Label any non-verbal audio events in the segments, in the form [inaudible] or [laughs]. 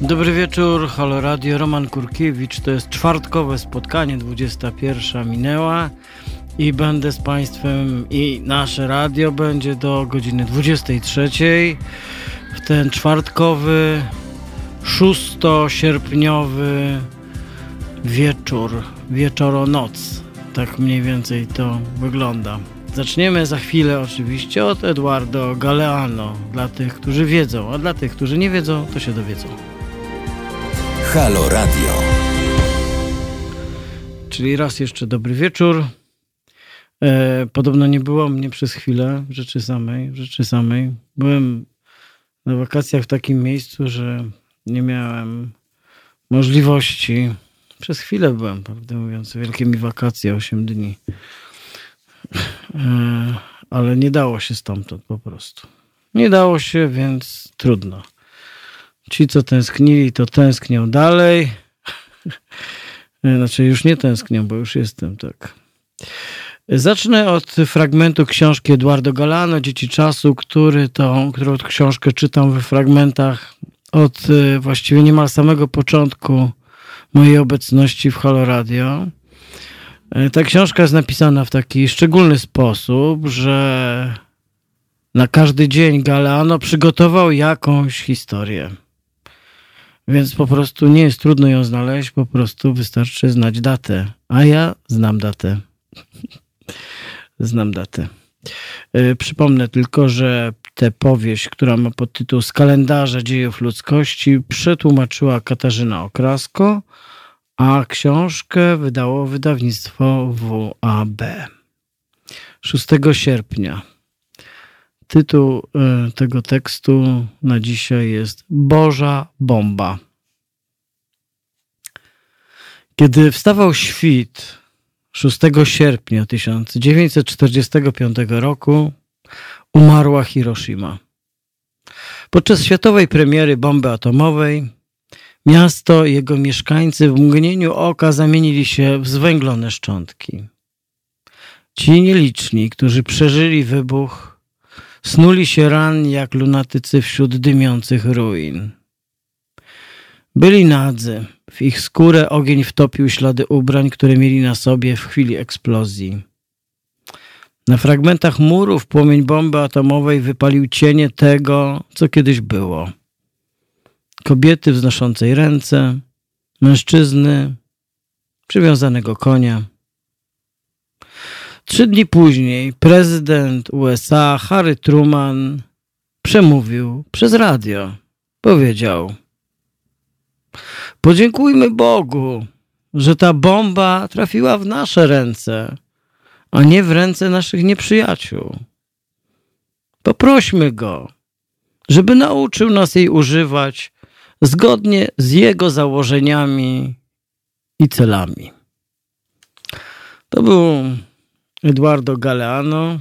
Dobry wieczór, Halo Radio, Roman Kurkiewicz. To jest czwartkowe spotkanie, 21 minęła i będę z Państwem i nasze radio będzie do godziny 23 w ten czwartkowy, szóstosierpniowy wieczór, wieczoronoc. Tak mniej więcej to wygląda. Zaczniemy za chwilę oczywiście od Eduardo Galeano. Dla tych, którzy wiedzą, a dla tych, którzy nie wiedzą, to się dowiedzą. Halo Radio. Czyli raz jeszcze dobry wieczór. E, podobno nie było mnie przez chwilę rzeczy samej. Rzeczy samej. Byłem na wakacjach w takim miejscu, że nie miałem możliwości. Przez chwilę byłem, prawdę mówiąc, wielkie mi wakacje, 8 dni. E, ale nie dało się stamtąd po prostu. Nie dało się, więc trudno. Ci, co tęsknili, to tęsknią dalej. [laughs] Znaczy, już nie tęsknią, bo już jestem, tak. Zacznę od fragmentu książki Eduardo Galano, Dzieci Czasu, który to, którą książkę czytam we fragmentach od y, właściwie niemal samego początku mojej obecności w Halo Radio. Y, ta książka jest napisana w taki szczególny sposób, że na każdy dzień Galeano przygotował jakąś historię. Więc po prostu nie jest trudno ją znaleźć, po prostu wystarczy znać datę. A ja znam datę. znam datę. Yy, przypomnę tylko, że tę powieść, która ma podtytuł Z kalendarza dziejów ludzkości, przetłumaczyła Katarzyna Okrasko, a książkę wydało wydawnictwo WAB. 6 sierpnia. Tytuł y, tego tekstu na dzisiaj jest Boża Bomba. Kiedy wstawał świt 6 sierpnia 1945 roku, umarła Hiroshima. Podczas światowej premiery bomby atomowej miasto i jego mieszkańcy w mgnieniu oka zamienili się w zwęglone szczątki. Ci nieliczni, którzy przeżyli wybuch, snuli się ranni jak lunatycy wśród dymiących ruin. Byli nadzy. W ich skórę ogień wtopił ślady ubrań, które mieli na sobie w chwili eksplozji. Na fragmentach murów płomień bomby atomowej wypalił cienie tego, co kiedyś było. Kobiety wznoszącej ręce, mężczyzny, przywiązanego konia. Trzy dni później prezydent USA Harry Truman przemówił przez radio. Powiedział: Podziękujmy Bogu, że ta bomba trafiła w nasze ręce, a nie w ręce naszych nieprzyjaciół. Poprośmy go, żeby nauczył nas jej używać zgodnie z jego założeniami i celami. To był Eduardo Galeano,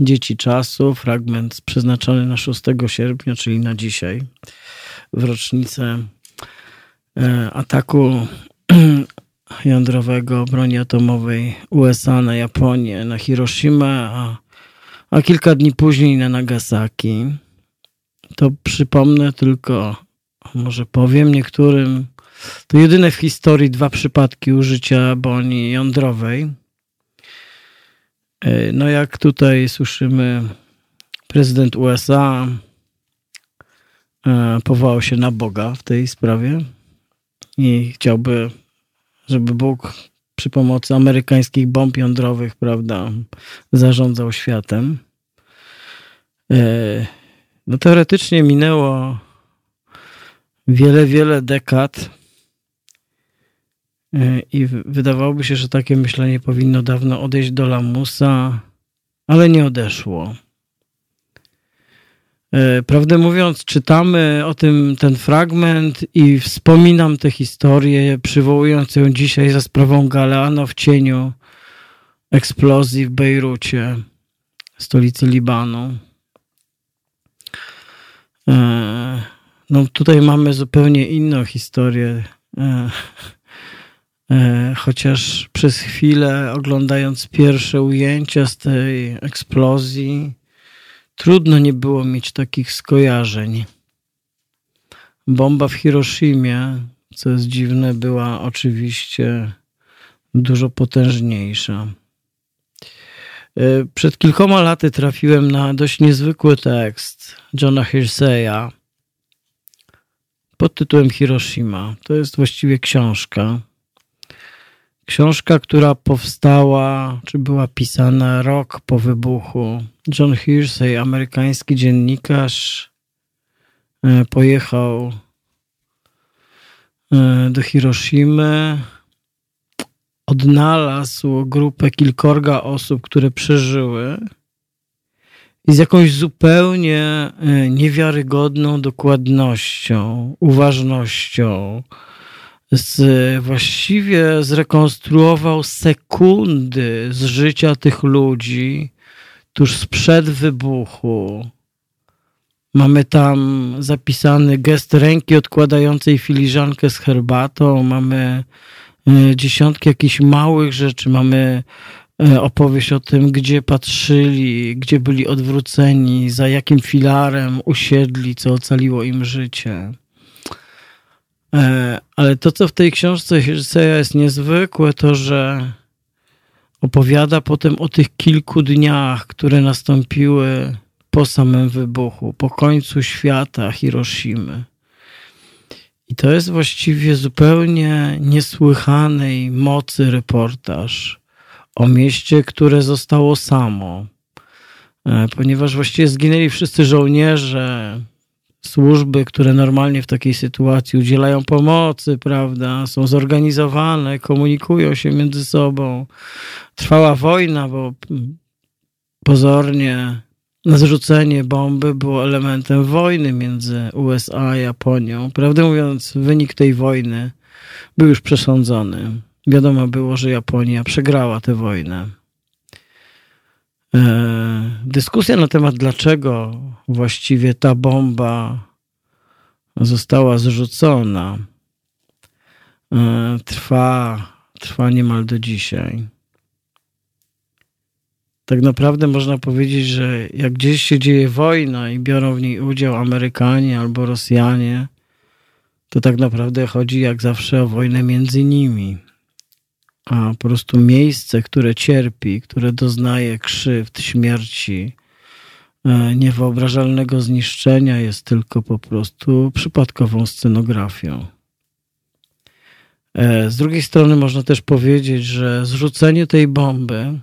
Dzieci Czasu, fragment przeznaczony na 6 sierpnia, czyli na dzisiaj, w rocznicę e, ataku [clears throat] jądrowego broni atomowej USA na Japonię, na Hiroshima, a, a kilka dni później na Nagasaki. To przypomnę tylko, może powiem niektórym, to jedyne w historii dwa przypadki użycia broni jądrowej. E, no jak tutaj słyszymy, prezydent USA e, powołał się na Boga w tej sprawie i chciałby, żeby Bóg przy pomocy amerykańskich bomb jądrowych, prawda, zarządzał światem. E, no teoretycznie minęło wiele, wiele dekad i wydawałoby się, że takie myślenie powinno dawno odejść do lamusa, ale nie odeszło. E, prawdę mówiąc, czytamy o tym ten fragment i wspominam tę historię, przywołując ją dzisiaj za sprawą Galeano w cieniu eksplozji w Bejrucie, stolicy Libanu. E, no tutaj mamy zupełnie inną historię. E, chociaż przez chwilę oglądając pierwsze ujęcia z tej eksplozji, trudno nie było mieć takich skojarzeń. bomba w Hiroshimie, co jest dziwne, była oczywiście dużo potężniejsza. E, przed kilkoma laty trafiłem na dość niezwykły tekst Johna Hirseya pod tytułem Hiroshima. To jest właściwie książka. Książka, która powstała, czy była pisana rok po wybuchu. John Hersey, amerykański dziennikarz, e, pojechał e, do Hiroshimy odnalazł grupę kilkorga osób, które przeżyły i z jakąś zupełnie e, niewiarygodną dokładnością, uważnością, z, właściwie zrekonstruował sekundy z życia tych ludzi tuż sprzed wybuchu. Mamy tam zapisany gest ręki odkładającej filiżankę z herbatą, mamy E, dziesiątki jakichś małych rzeczy. Mamy e, opowieść o tym, gdzie patrzyli, gdzie byli odwróceni, za jakim filarem usiedli, co ocaliło im życie. E, ale to, co w tej książce Hirseja jest niezwykłe, to że opowiada potem o tych kilku dniach, które nastąpiły po samym wybuchu, po końcu świata Hiroshimy. I to jest właściwie zupełnie niesłychanej mocy reportaż o mieście, które zostało samo. E, ponieważ właściwie zginęli wszyscy żołnierze, służby, które normalnie w takiej sytuacji udzielają pomocy, prawda, są zorganizowane, komunikują się między sobą. Trwała wojna, bo pozornie zrzucenie bomby było elementem wojny między USA a Japonią. Prawdę mówiąc, wynik tej wojny był już przesądzony. Wiadomo było, że Japonia przegrała tę wojnę. E, dyskusja na temat, dlaczego właściwie ta bomba została zrzucona, e, trwa, trwa niemal do dzisiaj tak naprawdę można powiedzieć, że jak gdzieś się dzieje wojna i biorą w niej udział Amerykanie albo Rosjanie, to tak naprawdę chodzi jak zawsze o wojnę między nimi. A po prostu miejsce, które cierpi, które doznaje krzywd, śmierci, e, niewyobrażalnego zniszczenia, jest tylko po prostu przypadkową scenografią. E, z drugiej strony można też powiedzieć, że zrzucenie tej bomby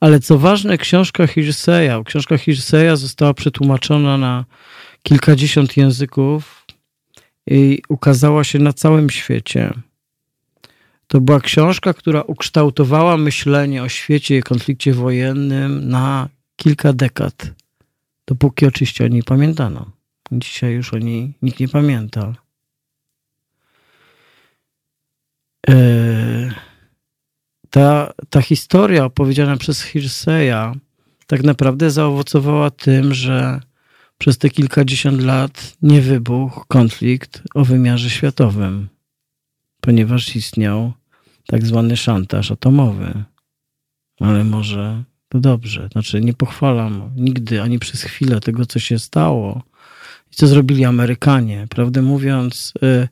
ale co ważne, książka Hirseya, książka Hirseya została przetłumaczona na kilkadziesiąt języków i ukazała się na całym świecie. To była książka, która ukształtowała myślenie o świecie i konflikcie wojennym na kilka dekad. Dopóki oczywiście o niej pamiętano. Dzisiaj już o niej nikt nie pamięta. Eee ta, ta historia opowiedziana przez Hirseya tak naprawdę zaowocowała tym, że przez te kilkadziesiąt lat nie wybuchł konflikt o wymiarze światowym, ponieważ istniał tak zwany szantaż atomowy. Ale może to dobrze. Znaczy, nie pochwalam nigdy ani przez chwilę tego, co się stało i co zrobili Amerykanie. Prawdę mówiąc, y,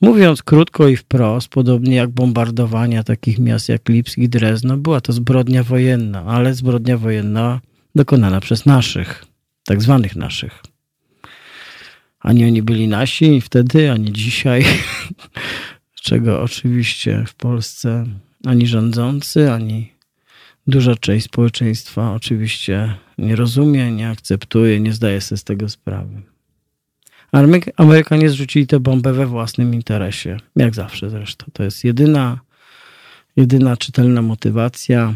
Mówiąc krótko i wprost, podobnie jak bombardowania takich miast jak Lipsk i Drezno, była to zbrodnia wojenna, ale zbrodnia wojenna dokonana przez naszych, tak zwanych naszych. Ani oni byli nasi wtedy, ani dzisiaj, [laughs] czego oczywiście w Polsce ani rządzący, ani duża część społeczeństwa oczywiście nie rozumie, nie akceptuje, nie zdaje sobie z tego sprawy. Amerykanie zrzucili tę bombę we własnym interesie. Jak zawsze zresztą. To jest jedyna, jedyna czytelna motywacja.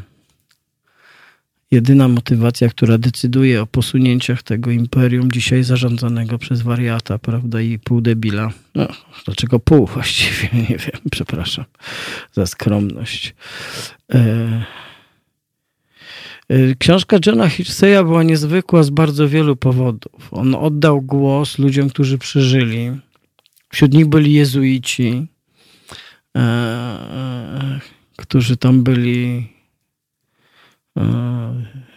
Jedyna motywacja, która decyduje o posunięciach tego imperium dzisiaj zarządzanego przez wariata, prawda, i pół debila. No, dlaczego pół właściwie? [laughs] Nie wiem, przepraszam za skromność. E Y, książka Johna Hirseya była niezwykła z bardzo wielu powodów. On oddał głos ludziom, którzy przeżyli. Wśród nich byli jezuici, e, e, którzy tam byli, e,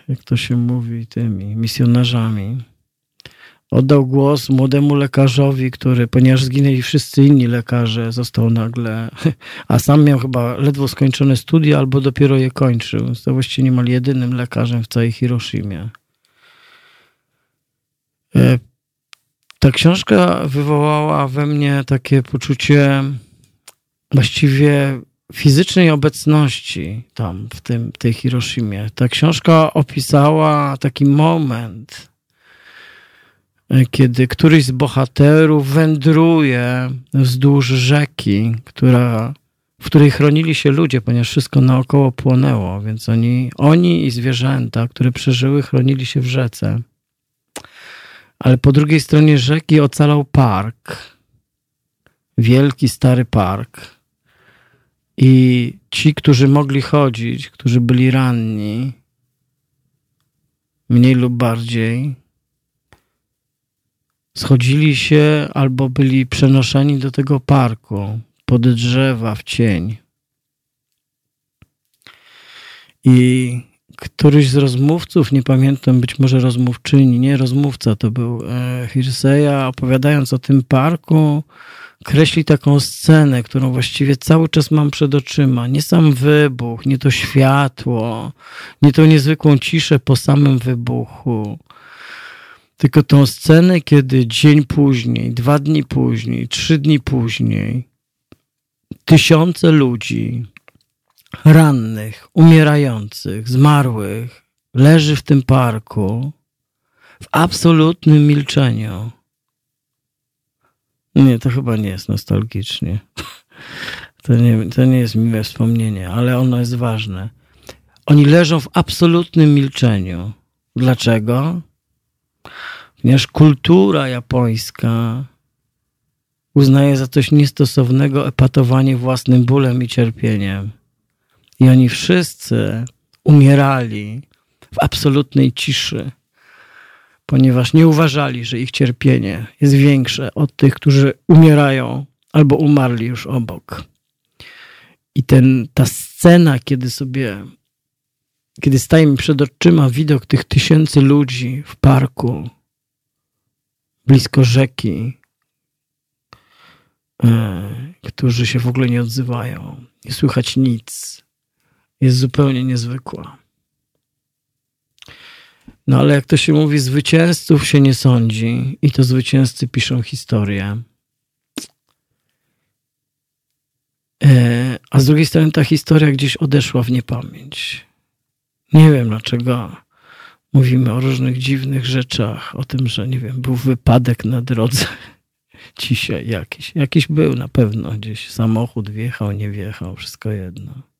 jak to się mówi, tymi misjonarzami. oddał głos młodemu lekarzowi, który, ponieważ zginęli wszyscy inni lekarze, został nagle, a sam miał chyba ledwo skończone studia, albo dopiero je kończył. To właściwie niemal jedynym lekarzem w całej Hiroshimie. E, ta książka wywołała we mnie takie poczucie właściwie fizycznej obecności tam, w tym, tej Hiroshimie. Ta książka opisała taki moment, kiedy któryś z bohaterów wędruje wzdłuż rzeki, która, w której chronili się ludzie, ponieważ wszystko naokoło płonęło, więc oni, oni i zwierzęta, które przeżyły, chronili się w rzece. Ale po drugiej stronie rzeki ocalał park. Wielki, stary park. I ci, którzy mogli chodzić, którzy byli ranni, mniej lub bardziej, schodzili się albo byli przenoszeni do tego parku, pod drzewa, w cień. I któryś z rozmówców, nie pamiętam, być może rozmówczyni, nie rozmówca, to był e, Hirseja, opowiadając o tym parku, kreśli taką scenę, którą właściwie cały czas mam przed oczyma. Nie sam wybuch, nie to światło, nie tą niezwykłą ciszę po samym wybuchu, tylko tą scenę, kiedy dzień później, dwa dni później, trzy dni później, tysiące ludzi rannych, umierających, zmarłych leży w tym parku w absolutnym milczeniu. Nie, to chyba nie jest nostalgicznie. To nie, to nie jest miłe wspomnienie, ale ono jest ważne. Oni leżą w absolutnym milczeniu. Dlaczego? Ponieważ kultura japońska uznaje za coś niestosownego epatowanie własnym bólem i cierpieniem. I oni wszyscy umierali w absolutnej ciszy, ponieważ nie uważali, że ich cierpienie jest większe od tych, którzy umierają albo umarli już obok. I ten, ta scena, kiedy sobie, kiedy staje mi przed oczyma widok tych tysięcy ludzi w parku, blisko rzeki, e, którzy się w ogóle nie odzywają, nie słychać nic, jest zupełnie niezwykła. No ale jak to się mówi, zwycięzców się nie sądzi i to zwycięzcy piszą historię. E, a z drugiej strony ta historia gdzieś odeszła w niepamięć. Nie wiem dlaczego mówimy o różnych dziwnych rzeczach, o tym, że nie wiem, był wypadek na drodze [laughs] dzisiaj jakiś. Jakiś był na pewno gdzieś. Samochód wjechał, nie wjechał, wszystko jedno.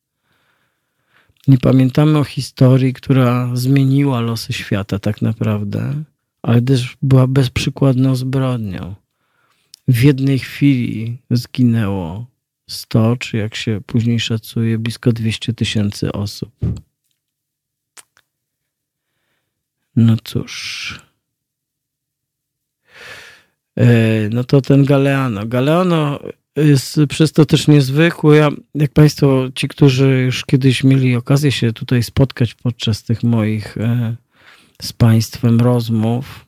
Nie pamiętamy o historii, która zmieniła losy świata tak naprawdę, ale też była bezprzykładną zbrodnią. W jednej chwili zginęło 100, czy jak się później szacuje, blisko 200 tysięcy osób. No cóż. E, no to ten Galeano. Galeano jest przez to też niezwykły. Ja, jak Państwo, ci, którzy już kiedyś mieli okazję się tutaj spotkać podczas tych moich e, z Państwem rozmów,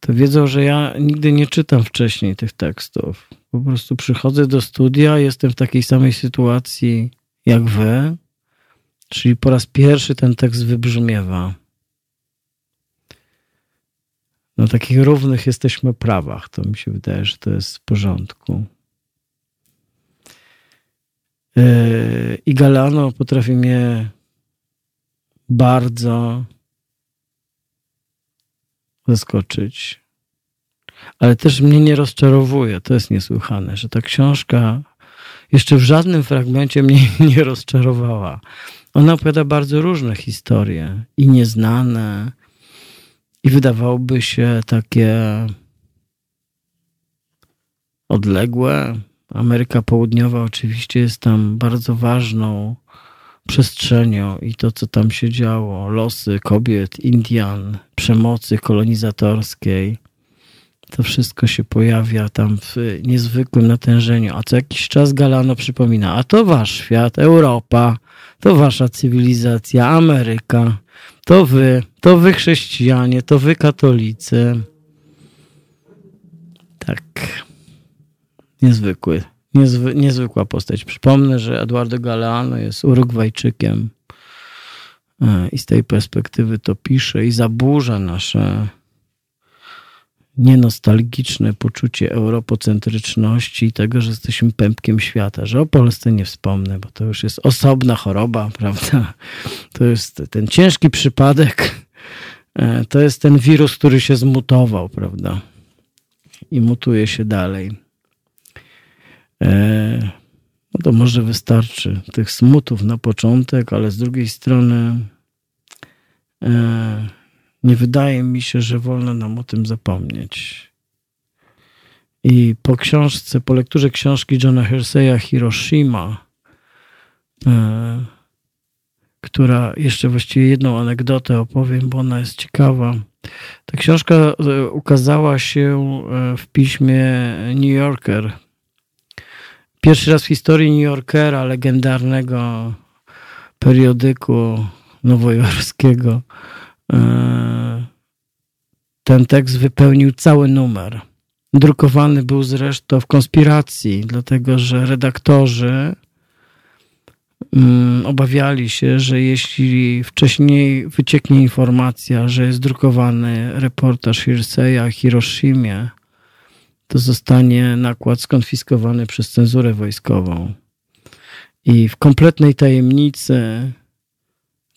to wiedzą, że ja nigdy nie czytam wcześniej tych tekstów. Po prostu przychodzę do studia, jestem w takiej samej sytuacji jak Wy, czyli po raz pierwszy ten tekst wybrzmiewa na takich równych jesteśmy prawach. To mi się wydaje, że to jest w porządku. Yy, I Galano potrafi mnie bardzo zaskoczyć, ale też mnie nie rozczarowuje. To jest niesłychane, że ta książka jeszcze w żadnym fragmencie mnie [laughs] nie rozczarowała. Ona opowiada bardzo różne historie i nieznane, i wydawałoby się takie odległe. Ameryka Południowa oczywiście jest tam bardzo ważną przestrzenią i to, co tam się działo, losy kobiet, Indian, przemocy kolonizatorskiej, to wszystko się pojawia tam w niezwykłym natężeniu. A co jakiś czas Galano przypomina, a to wasz świat, Europa, to wasza cywilizacja, Ameryka, to wy, to wy chrześcijanie, to wy katolicy. Tak. Niezwykły. Niezwy, niezwykła postać. Przypomnę, że Eduardo Galeano jest Urugwajczykiem e, i z tej perspektywy to pisze i zaburza nasze nienostalgiczne poczucie europocentryczności i tego, że jesteśmy pępkiem świata, że o Polsce nie wspomnę, bo to już jest osobna choroba, [laughs] prawda? To jest ten ciężki przypadek, e, to jest ten wirus, który się zmutował, prawda? I mutuje się dalej. E, no to może wystarczy tych smutów na początek, ale z drugiej strony e, nie wydaje mi się, że wolno nam o tym zapomnieć. I po książce, po lekturze książki Johna Herseya Hiroshima, e, która jeszcze właściwie jedną anegdotę opowiem, bo ona jest ciekawa. Ta książka ukazała się w piśmie New Yorker. Pierwszy raz w historii New Yorkera, legendarnego periodyku nowojorskiego, E, ten tekst wypełnił cały numer. Drukowany był zresztą w konspiracji, dlatego że redaktorzy mm, obawiali się, że jeśli wcześniej wycieknie informacja, że jest drukowany reportaż Hirseya o Hiroshimie, to zostanie nakład skonfiskowany przez cenzurę wojskową. I w kompletnej tajemnicy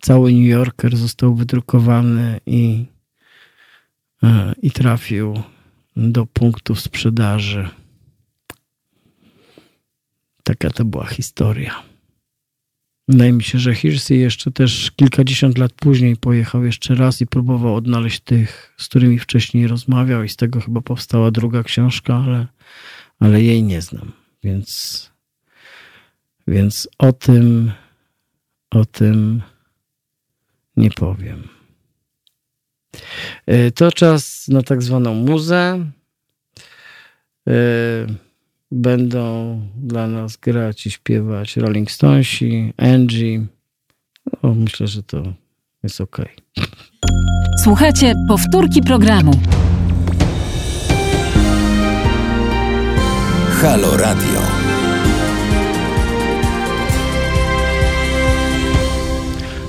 cały New Yorker został wydrukowany i, e, i trafił do punktów sprzedaży. Taka to była historia. Wydaje mi się, że Hirsey jeszcze też kilkadziesiąt lat później pojechał jeszcze raz i próbował odnaleźć tych, z którymi wcześniej rozmawiał, i z tego chyba powstała druga książka, ale, ale jej nie znam. Więc, więc o tym, o tym nie powiem. E, to czas na tak zwaną muzę. Będą dla nas grać i śpiewać Rolling Stonesi, Angie. No, myślę, że to jest ok. Słuchajcie, powtórki programu. Halo Radio.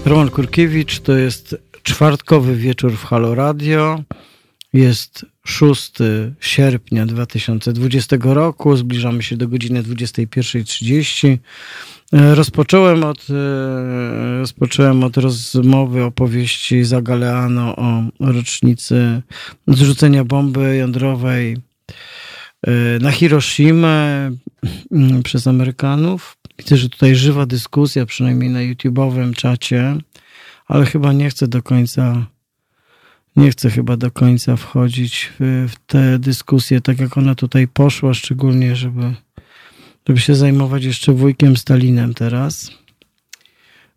Roman Kurkiewicz, to jest czwartkowy wieczór w Halo Radio. Jest 6 sierpnia 2020 roku. Zbliżamy się do godziny 21.30. Rozpocząłem od, rozpocząłem od rozmowy opowieści Zagaleano o rocznicy zrzucenia bomby jądrowej e, na Hiroshima mm, przez Amerykanów. Widzę, że tutaj żywa dyskusja, przynajmniej na YouTube'owym czacie, ale chyba nie chcę do końca, nie chcę chyba do końca wchodzić w, w tę dyskusję, tak jak ona tutaj poszła, szczególnie, żeby, żeby się zajmować jeszcze wujkiem Stalinem teraz.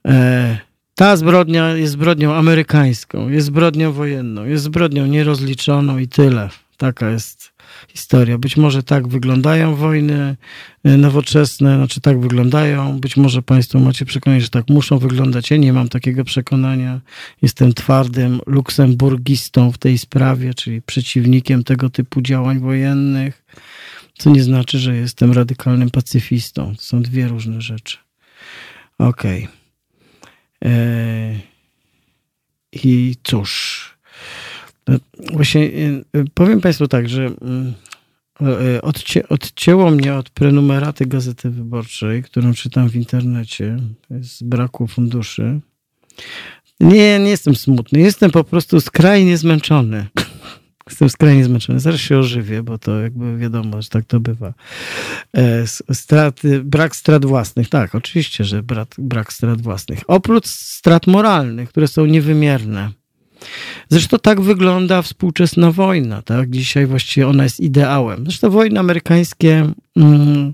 E, ta zbrodnia jest zbrodnią amerykańską, jest zbrodnią wojenną, jest zbrodnią nierozliczoną i tyle. Taka jest historia. Być może tak wyglądają wojny e, nowoczesne, znaczy tak wyglądają. Być może Państwo macie przekonanie, że tak muszą wyglądać. Ja nie mam takiego przekonania. Jestem twardym luksemburgistą w tej sprawie, czyli przeciwnikiem tego typu działań wojennych, co nie znaczy, że jestem radykalnym pacyfistą. To są dwie różne rzeczy. Okej. Okay. E, I cóż. Właśnie y, y, powiem Państwu tak, że mm, y, odcię, odcięło mnie od prenumeraty Gazety Wyborczej, którą czytam w internecie z braku funduszy. Nie, nie jestem smutny. Jestem po prostu skrajnie zmęczony. [laughs] Jestem skrajnie zmęczony. Zaraz się ożywię, bo to jakby wiadomo, że tak to bywa. E, straty, brak strat własnych. Tak, oczywiście, że brak, brak strat własnych. Oprócz strat moralnych, które są niewymierne Zresztą tak wygląda współczesna wojna. Tak? Dzisiaj właściwie ona jest ideałem. Zresztą wojny amerykańskie mm,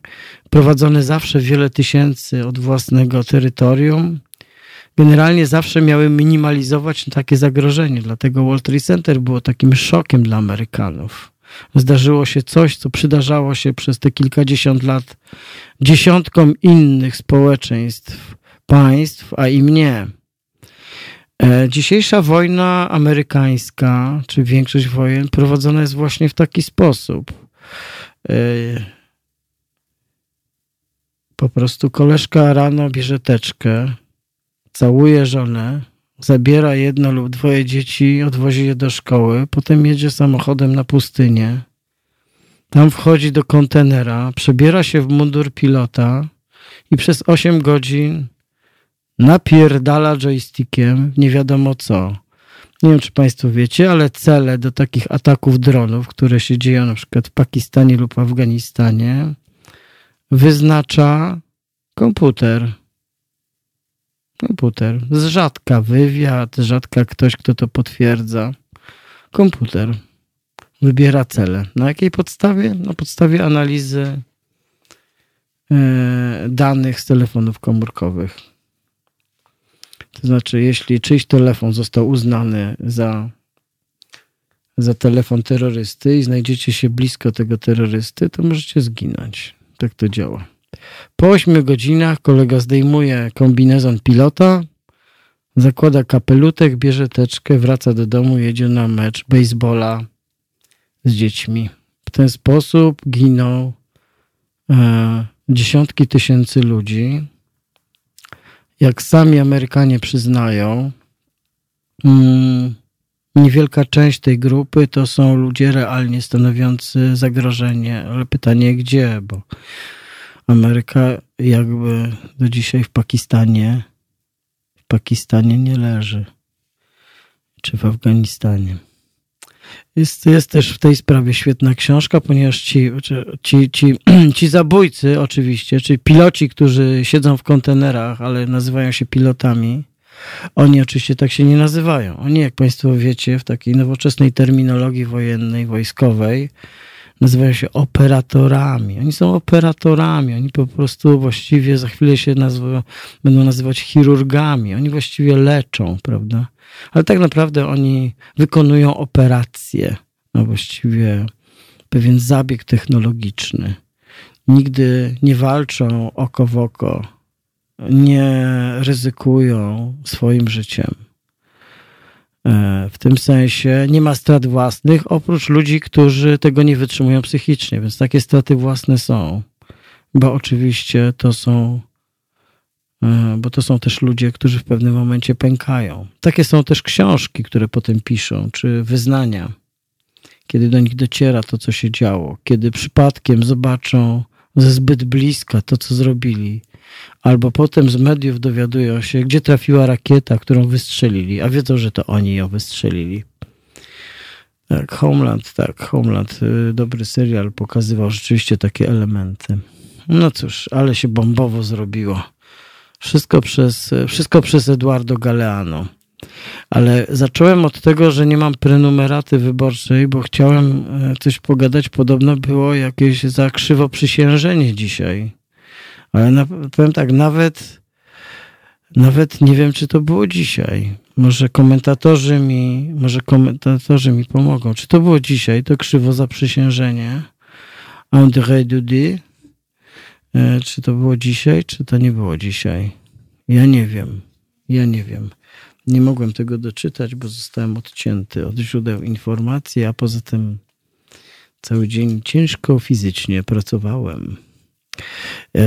prowadzone zawsze wiele tysięcy od własnego terytorium generalnie zawsze miały minimalizować takie zagrożenie. Dlatego World Trade Center było takim szokiem dla Amerykanów. Zdarzyło się coś, co przydarzało się przez te kilkadziesiąt lat dziesiątkom innych społeczeństw, państw, a i mnie. E, dzisiejsza wojna amerykańska, czy większość wojen, prowadzona jest właśnie w taki sposób. Po prostu koleżka rano bierze teczkę, całuje żonę, zabiera jedno lub dwoje dzieci, odwozi je do szkoły, potem jedzie samochodem na pustynię. Tam wchodzi do kontenera, przebiera się w mundur pilota i przez 8 godzin napierdala joystickiem nie wiadomo co. Nie wiem, czy Państwo wiecie, ale cele do takich ataków dronów, które się dzieją na przykład w Pakistanie lub Afganistanie, wyznacza komputer. Komputer. Z rzadka wywiad, rzadka ktoś, kto to potwierdza. Komputer wybiera cele. Na jakiej podstawie? Na podstawie analizy e, danych z telefonów komórkowych. To znaczy, jeśli czyjś telefon został uznany za, za telefon terrorysty i znajdziecie się blisko tego terrorysty, to możecie zginąć. Tak to działa. Po 8 godzinach kolega zdejmuje kombinezon pilota, zakłada kapelutek, bierze teczkę, wraca do domu, jedzie na mecz baseballa z dziećmi. W ten sposób giną e, dziesiątki tysięcy ludzi. Jak sami Amerykanie przyznają, mm, niewielka część tej grupy to są ludzie realnie stanowiący zagrożenie, ale pytanie gdzie, bo Ameryka jakby do dzisiaj w Pakistanie w Pakistanie nie leży. Czy w Afganistanie. Jest, jest też w tej sprawie świetna książka, ponieważ ci, ci, ci, [clears throat] ci zabójcy oczywiście, czyli piloci, którzy siedzą w kontenerach, ale nazywają się pilotami, oni oczywiście tak się nie nazywają. Oni, jak Państwo wiecie, w takiej nowoczesnej terminologii wojennej, wojskowej, nazywają się operatorami. Oni są operatorami, oni po prostu właściwie za chwilę się będą nazywać chirurgami. Oni właściwie leczą, prawda? Ale tak naprawdę oni wykonują operacje, no właściwie pewien zabieg technologiczny. Nigdy nie walczą oko w oko, nie ryzykują swoim życiem. E, w tym sensie nie ma strat własnych, oprócz ludzi, którzy tego nie wytrzymują psychicznie, więc takie straty własne są, bo oczywiście to są, e, bo to są też ludzie, którzy w pewnym momencie pękają. Takie są też książki, które potem piszą, czy wyznania, kiedy do nich dociera to, co się działo, kiedy przypadkiem zobaczą ze zbyt bliska to, co zrobili, albo potem z mediów dowiadują się, gdzie trafiła rakieta, którą wystrzelili, a wiedzą, że to oni ją wystrzelili. Tak, Homeland, tak, Homeland, y, dobry serial, pokazywał rzeczywiście takie elementy. No cóż, ale się bombowo zrobiło. Wszystko przez, wszystko przez Eduardo Galeano. Ale zacząłem od tego, że nie mam prenumeraty wyborczej, bo chciałem e, coś pogadać. Podobno było jakieś za krzywo przysiężenie dzisiaj. Ale na, powiem tak, nawet, nawet nie wiem, czy to było dzisiaj. Może komentatorzy mi, może komentatorzy mi pomogą. Czy to było dzisiaj, to krzywo zaprzysiężenie André Dudy? E, czy to było dzisiaj, czy to nie było dzisiaj? Ja nie wiem. Ja nie wiem. Nie mogłem tego doczytać, bo zostałem odcięty od źródeł informacji, a poza tym cały dzień ciężko fizycznie pracowałem. E,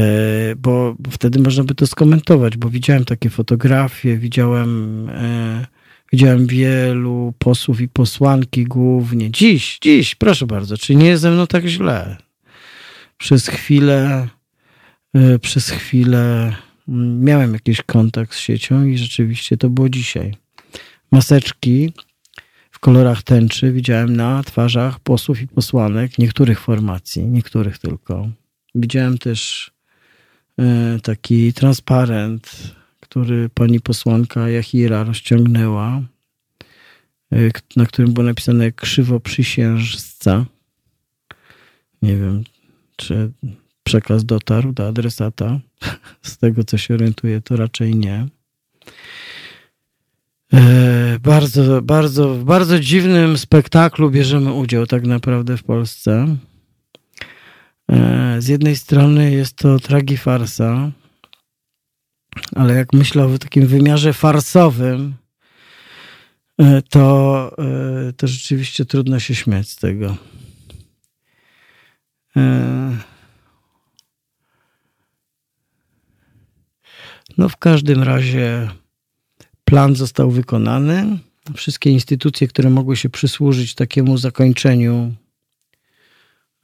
bo wtedy można by to skomentować, bo widziałem takie fotografie, widziałem, e, widziałem wielu posłów i posłanki głównie. Dziś, dziś, proszę bardzo, czy nie jest ze mną tak źle? Przez chwilę, e, przez chwilę mm, miałem jakiś kontakt z siecią i rzeczywiście to było dzisiaj. Maseczki w kolorach tęczy widziałem na twarzach posłów i posłanek niektórych formacji, niektórych tylko. Widziałem też e, taki transparent, który pani posłanka Jachira rozciągnęła, e, na którym było napisane krzywo przysiężca. Nie wiem, czy przekaz dotarł do adresata. [laughs] Z tego, co się orientuję, to raczej nie. E, bardzo, bardzo, w bardzo dziwnym spektaklu bierzemy udział tak naprawdę w Polsce. E, z jednej strony jest to tragifarsa, ale jak myślę o takim wymiarze farsowym, e, to, e, to rzeczywiście trudno się śmiać z tego. No, w każdym razie plan został wykonany. Wszystkie instytucje, które mogły się przysłużyć takiemu zakończeniu,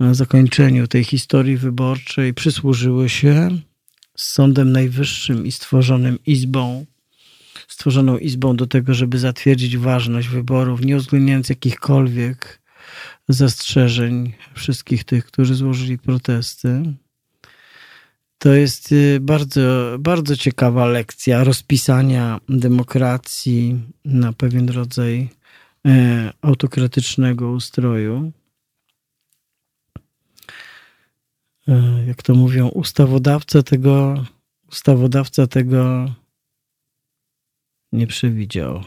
zakończeniu tej historii wyborczej, przysłużyły się z Sądem Najwyższym i stworzonym izbą, stworzoną izbą do tego, żeby zatwierdzić ważność wyborów, nie uwzględniając jakichkolwiek zastrzeżeń wszystkich tych, którzy złożyli protesty. To jest y, bardzo, bardzo ciekawa lekcja rozpisania demokracji na pewien rodzaj e, autokratycznego ustroju. E, jak to mówią, ustawodawca tego, ustawodawca tego nie przewidział.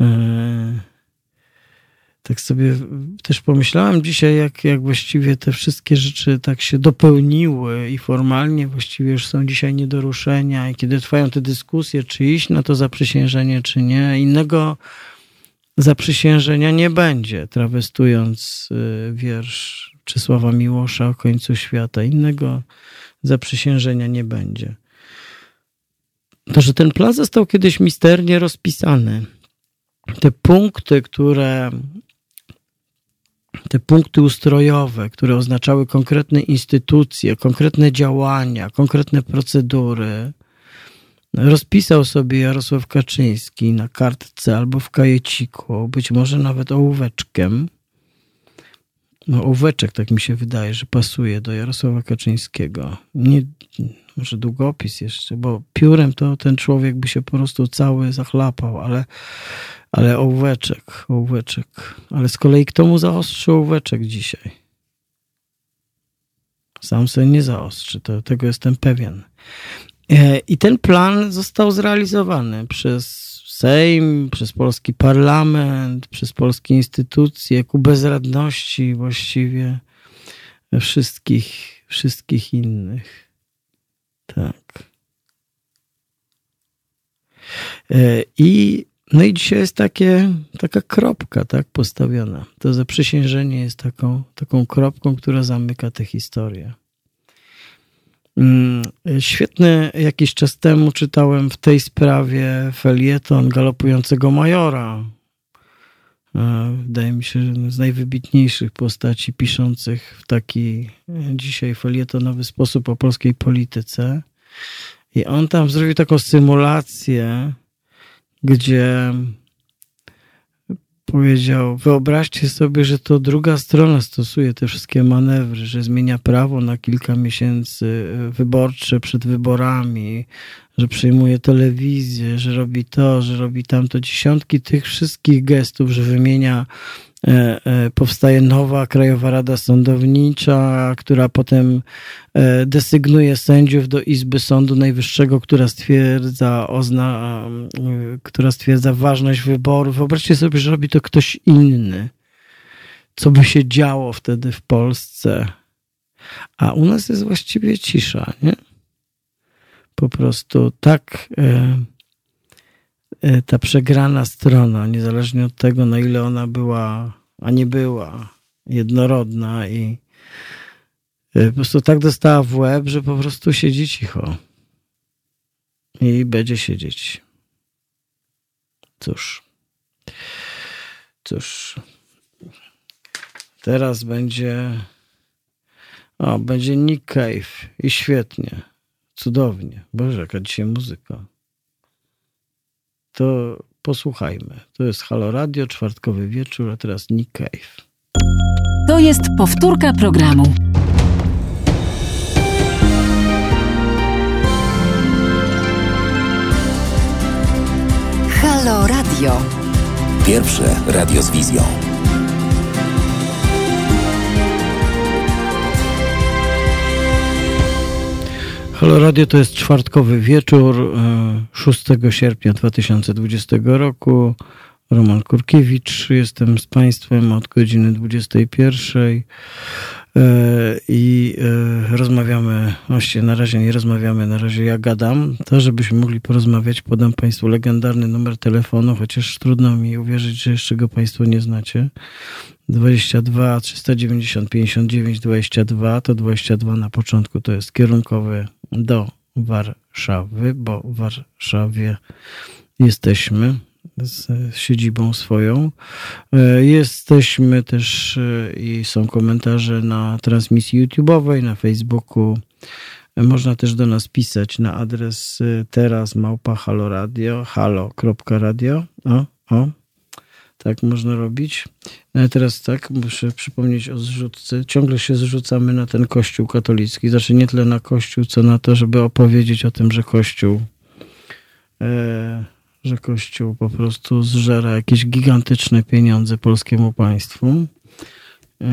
E, tak sobie też pomyślałem dzisiaj, jak, jak właściwie te wszystkie rzeczy tak się dopełniły i formalnie właściwie już są dzisiaj nie do ruszenia i kiedy trwają te dyskusje, czy iść na to zaprzysiężenie, czy nie, innego zaprzysiężenia nie będzie, trawestując y, wiersz Czesława Miłosza o końcu świata. Innego zaprzysiężenia nie będzie. To, że ten plan został kiedyś misternie rozpisany. Te punkty, które te punkty ustrojowe, które oznaczały konkretne instytucje, konkretne działania, konkretne procedury, rozpisał sobie Jarosław Kaczyński na kartce albo w kajeciku, być może nawet ołóweczkiem. No, ołóweczek, tak mi się wydaje, że pasuje do Jarosława Kaczyńskiego. Nie, może długopis jeszcze, bo piórem to ten człowiek by się po prostu cały zachlapał, ale, ale ołóweczek, ołóweczek. Ale z kolei kto mu zaostrzy ołóweczek dzisiaj? Sam sobie nie zaostrzy, to, tego jestem pewien. E, I ten plan został zrealizowany przez Sejm, przez polski parlament, przez polskie instytucje, ku bezradności właściwie wszystkich, wszystkich innych. Tak. E, I, no i dzisiaj jest takie, taka kropka tak, postawiona. To zaprzysiężenie jest taką, taką kropką, która zamyka tę historię. Mm, świetny jakiś czas temu czytałem w tej sprawie felieton galopującego majora. E, wydaje mi się, że z najwybitniejszych postaci piszących w taki dzisiaj felietonowy sposób o polskiej polityce. I on tam zrobił taką symulację, gdzie powiedział: Wyobraźcie sobie, że to druga strona stosuje te wszystkie manewry, że zmienia prawo na kilka miesięcy e, wyborcze przed wyborami, że przejmuje telewizję, że robi to, że robi tamto. Dziesiątki tych wszystkich gestów, że wymienia powstaje nowa Krajowa Rada Sądownicza, która potem e, desygnuje sędziów do Izby Sądu Najwyższego, która stwierdza, ozna, która stwierdza ważność wyborów. Wyobraźcie sobie, że robi to ktoś inny. Co by się działo wtedy w Polsce? A u nas jest właściwie cisza, nie? Po prostu tak E, ta przegrana strona, niezależnie od tego, na ile ona była, a nie była jednorodna i e, po prostu tak dostała w łeb, że po prostu siedzi cicho. I będzie siedzieć. Cóż. Cóż. Teraz będzie. O, będzie Nick Cave. I świetnie. Cudownie. Boże, jaka dzisiaj muzyka to posłuchajmy. To jest Halo Radio, czwartkowy wieczór, a teraz Nick Cave. To jest powtórka programu. Halo Radio. Pierwsze radio z wizją. Halo Radio to jest czwartkowy wieczór 6 e, sierpnia 2020 roku. Roman Kurkiewicz, jestem z Państwem od godziny 21. i rozmawiamy, właściwie na razie nie rozmawiamy, na razie ja gadam, to żebyśmy mogli porozmawiać, podam Państwu legendarny numer telefonu, chociaż trudno mi uwierzyć, że jeszcze go Państwo nie znacie. 22 390 59 22 to 22 na początku to jest kierunkowy do Warszawy, bo w Warszawie jesteśmy z siedzibą swoją. E, jesteśmy też e, i są komentarze na transmisji YouTube'owej, na Facebooku. E, można też do nas pisać na adres teraz małpa halo halo.radio. O, o, tak można robić. No teraz tak, muszę przypomnieć o zrzutce. Ciągle się zrzucamy na ten kościół katolicki. Znaczy nie tyle na kościół, co na to, żeby opowiedzieć o tym, że kościół e, że kościół po prostu zżera jakieś gigantyczne pieniądze polskiemu państwu.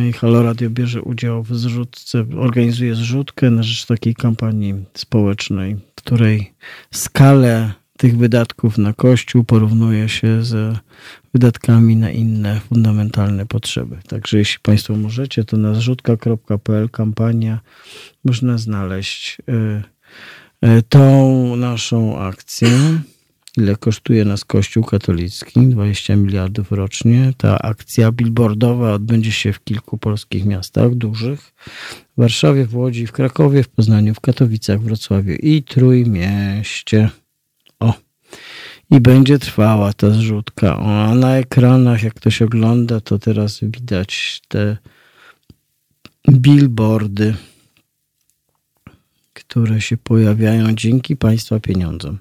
I Halo Radio bierze udział w zrzutce, organizuje zrzutkę na rzecz takiej kampanii społecznej, której skalę tych wydatków na Kościół porównuje się z wydatkami na inne fundamentalne potrzeby. Także jeśli Państwo możecie, to na zrzutka.pl kampania można znaleźć y, y, tą naszą akcję. Ile kosztuje nas Kościół katolicki? 20 miliardów rocznie. Ta akcja billboardowa odbędzie się w kilku polskich miastach dużych. W Warszawie, w Łodzi, w Krakowie, w Poznaniu, w Katowicach, w Wrocławiu i Trójmieście. O! I będzie trwała ta zrzutka. O, a na ekranach, jak ktoś ogląda, to teraz widać te billboardy, które się pojawiają dzięki Państwa pieniądzom.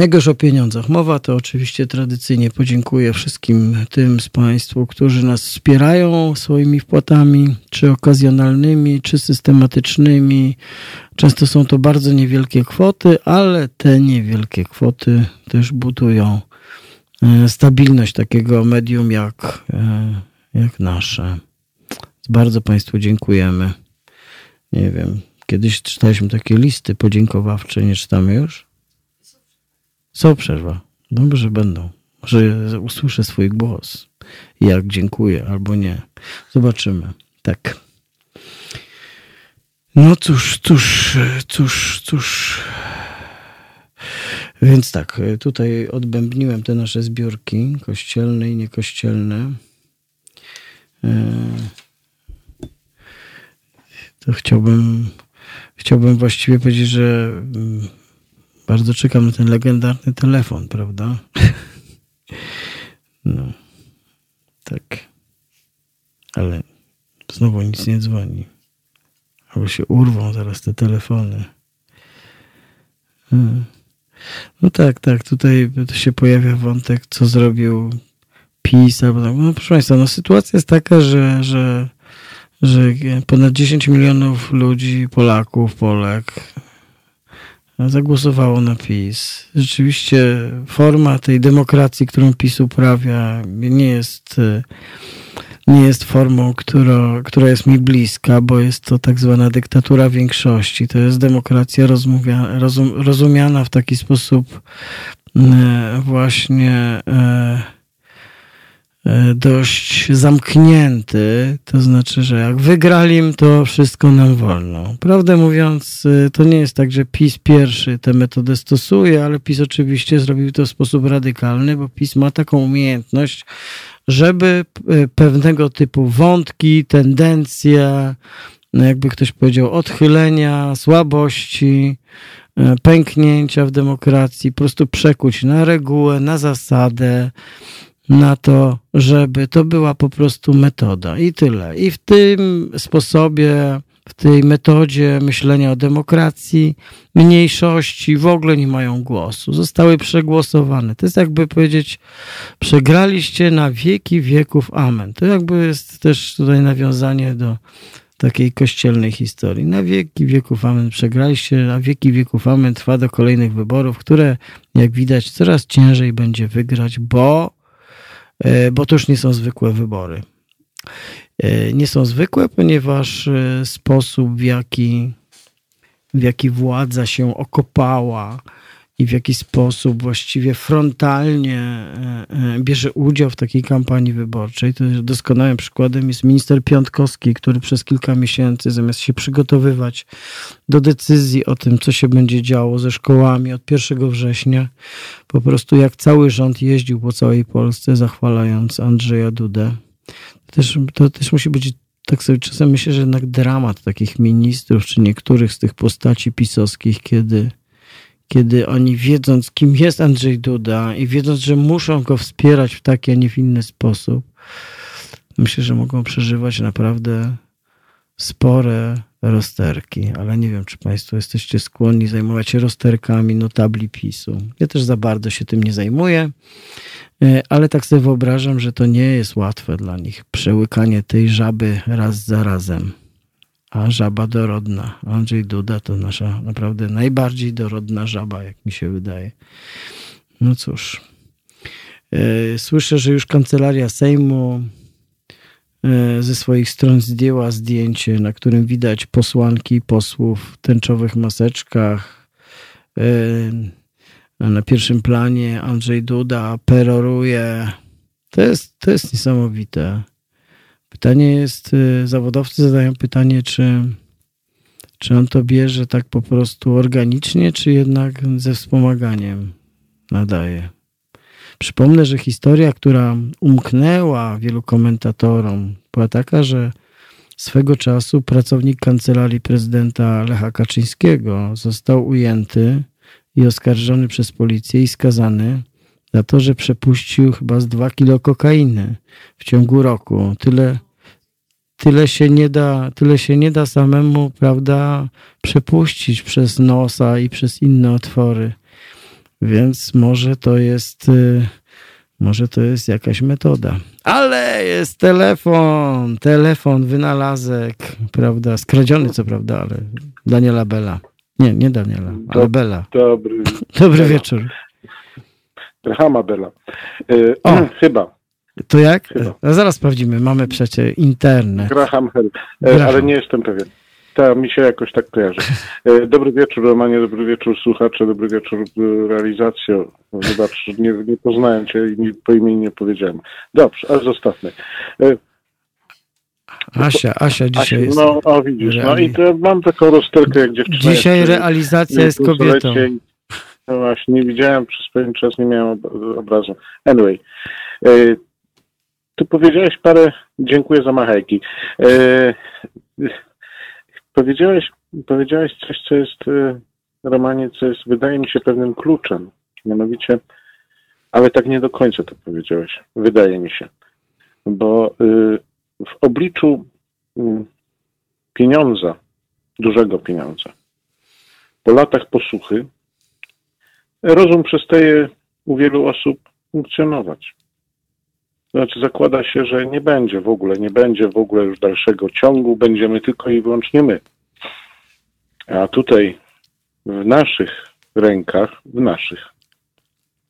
Jak już o pieniądzach mowa, to oczywiście tradycyjnie podziękuję wszystkim tym z Państwu, którzy nas wspierają swoimi wpłatami, czy okazjonalnymi, czy systematycznymi. Często są to bardzo niewielkie kwoty, ale te niewielkie kwoty też budują e, stabilność takiego medium jak, e, jak nasze. Bardzo Państwu dziękujemy. Nie wiem, kiedyś czytaliśmy takie listy podziękowawcze, nie czytamy już? Co przerwa? Dobrze będą. Może usłyszę swój głos. Jak dziękuję albo nie. Zobaczymy. Tak. No cóż, cóż, cóż, cóż. Więc tak, tutaj odbębniłem te nasze zbiórki kościelne i niekościelne. E, to chciałbym, chciałbym właściwie powiedzieć, że mm, bardzo czekam na ten legendarny telefon, prawda? [laughs] No, tak. Ale znowu nic nie dzwoni. Albo się urwą zaraz te telefony. Hmm. No tak, tak. Tutaj się pojawia wątek, co zrobił PiS. Albo tak. No proszę Państwa, no sytuacja jest taka, że, że, że ponad 10 milionów ludzi, Polaków, Polek zagłosowało na PiS. Rzeczywiście forma tej demokracji, którą PiS uprawia, nie jest, nie jest formą, która, która jest mi bliska, bo jest to tak zwana dyktatura większości. To jest demokracja rozmówia, rozum, rozumiana w taki sposób e, właśnie E, dość zamknięty, to znaczy, że jak wygrali, to wszystko nam wolno. Prawdę mówiąc, e, to nie jest tak, że PiS pierwszy tę metodę stosuje, ale PiS oczywiście zrobił to w sposób radykalny, bo PiS ma taką umiejętność, żeby e, pewnego typu wątki, tendencje, no jakby ktoś powiedział, odchylenia, słabości, pęknięcia w demokracji, po prostu przekuć na regułę, na zasadę, na to, żeby to była po prostu metoda i tyle. I w tym sposobie, w tej metodzie myślenia o demokracji, mniejszości w ogóle nie mają głosu. Zostały przegłosowane. To jest jakby powiedzieć, przegraliście na wieki wieków. Amen. To jakby jest też tutaj nawiązanie do takiej kościelnej historii. Na wieki wieków amen przegraliście, na wieki wieków amen trwa do kolejnych wyborów, które jak widać coraz ciężej będzie wygrać, bo bo to już nie są zwykłe wybory. E, nie są zwykłe, ponieważ e, sposób, w jaki, w jaki władza się okopała i w jaki sposób właściwie frontalnie e, e, bierze udział w takiej kampanii wyborczej. To doskonałym przykładem jest minister Piątkowski, który przez kilka miesięcy zamiast się przygotowywać do decyzji o tym, co się będzie działo ze szkołami od 1 września, po prostu jak cały rząd jeździł po całej Polsce, zachwalając Andrzeja Dudę. To też, to też musi być tak sobie czasem myślę, że jednak dramat takich ministrów, czy niektórych z tych postaci pisowskich, kiedy kiedy oni wiedząc, kim jest Andrzej Duda i wiedząc, że muszą go wspierać w taki, a nie w inny sposób, myślę, że mogą przeżywać naprawdę spore rozterki, ale nie wiem, czy Państwo jesteście skłonni zajmować się rozterkami notabli PiSu. Ja też za bardzo się tym nie zajmuję, e, ale tak sobie wyobrażam, że to nie jest łatwe dla nich. Przełykanie tej żaby raz za razem a żaba dorodna. Andrzej Duda to nasza naprawdę najbardziej dorodna żaba, jak mi się wydaje. No cóż. E, słyszę, że już kancelaria Sejmu e, ze swoich stron zdjęła zdjęcie, na którym widać posłanki posłów w tęczowych maseczkach. E, na pierwszym planie Andrzej Duda peroruje. To jest, to jest niesamowite. Pytanie jest, y, zawodowcy zadają pytanie, czy, czy on to bierze tak po prostu organicznie, czy jednak ze wspomaganiem nadaje. Przypomnę, że historia, która umknęła wielu komentatorom, była taka, że swego czasu pracownik kancelarii prezydenta Lecha Kaczyńskiego został ujęty i oskarżony przez policję i skazany za to, że przepuścił chyba z dwa kilo kokainy w ciągu roku. Tyle, tyle, się nie da, tyle się nie da samemu, prawda, przepuścić przez nosa i przez inne otwory. Więc może to jest, y, może to jest jakaś metoda. Ale jest telefon, telefon, wynalazek, prawda, skradziony co prawda, ale Daniela Bella. Nie, nie Daniela, ale Bella. Dobry, [laughs] Dobry wieczór. Grahama Bella. E, O. [clears throat] Chyba. To jak? Chyba. No zaraz sprawdzimy. Mamy przecie internet. Graham Hell. E, Graham. Ale nie jestem pewien. Ta mi się jakoś tak kojarzy. E, Dobry wieczór Romanie, dobry wieczór słuchacze, dobry wieczór realizacjo. Wybacz, nie, nie poznałem cię i po imieniu nie powiedziałem. Dobrze, ale zostawmy. Asia, Asia dzisiaj Asiu, jest. No, o widzisz, no Reali- i to mam taką rozterkę jak dziewczyna. Dzisiaj jeszcze. realizacja jest kobietą. Półstolecie i- No właśnie, nie widziałem przez pewien czas, nie miałem ob- obrazu. Anyway, e, ty powiedziałeś parę, dziękuję za machajki. E, powiedziałeś, powiedziałeś coś, co jest, e, Romanie, co jest, wydaje mi się, pewnym kluczem. Mianowicie, ale tak nie do końca to powiedziałeś, wydaje mi się. Bo w obliczu mm, pieniądza, dużego pieniądza, po latach posłuchy, rozum przestaje u wielu osób funkcjonować. Znaczy zakłada się, że nie będzie w ogóle, nie będzie w ogóle już dalszego ciągu, będziemy tylko i wyłącznie my. A tutaj w naszych rękach, w naszych,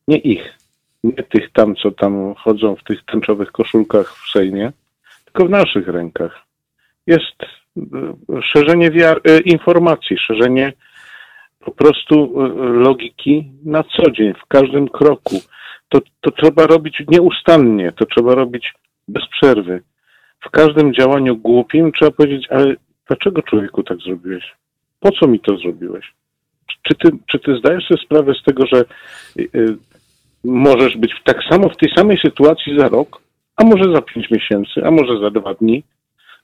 nie ich, nie tych tam, co tam chodzą w tych tęczowych koszulkach w Sejmie, tylko w naszych rękach jest e, szerzenie e, informacji, szerzenie po prostu e, logiki na co dzień, w każdym kroku. To, to trzeba robić nieustannie, to trzeba robić bez przerwy. W każdym działaniu głupim trzeba powiedzieć, ale dlaczego człowieku tak zrobiłeś? Po co mi to zrobiłeś? Czy ty, czy ty zdajesz sobie sprawę z tego, że y, możesz być w- tak samo w tej samej sytuacji za rok, a może za pięć miesięcy, a może za dwa dni,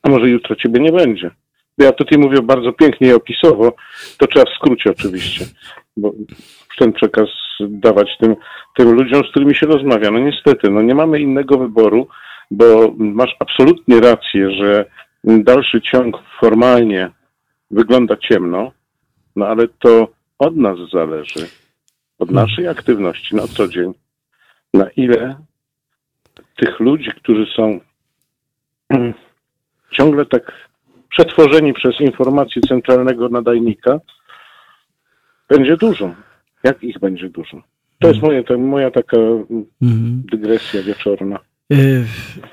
a może jutro ciebie nie będzie? Ja tutaj mówię bardzo pięknie i opisowo, to trzeba w skrócie oczywiście, bo ten przekaz dawać tym, tym ludziom, z którymi się rozmawia. No niestety, no nie mamy innego wyboru, bo masz absolutnie rację, że dalszy ciąg formalnie wygląda ciemno, no ale to od nas zależy, od naszej aktywności na co dzień, na ile tych ludzi, którzy są [clears throat] ciągle tak przetworzeni przez informację centralnego nadajnika, będzie dużo. Jak ich będzie dużo? To jest moje, to moja taka Mhm. dygresja wieczorna. Y,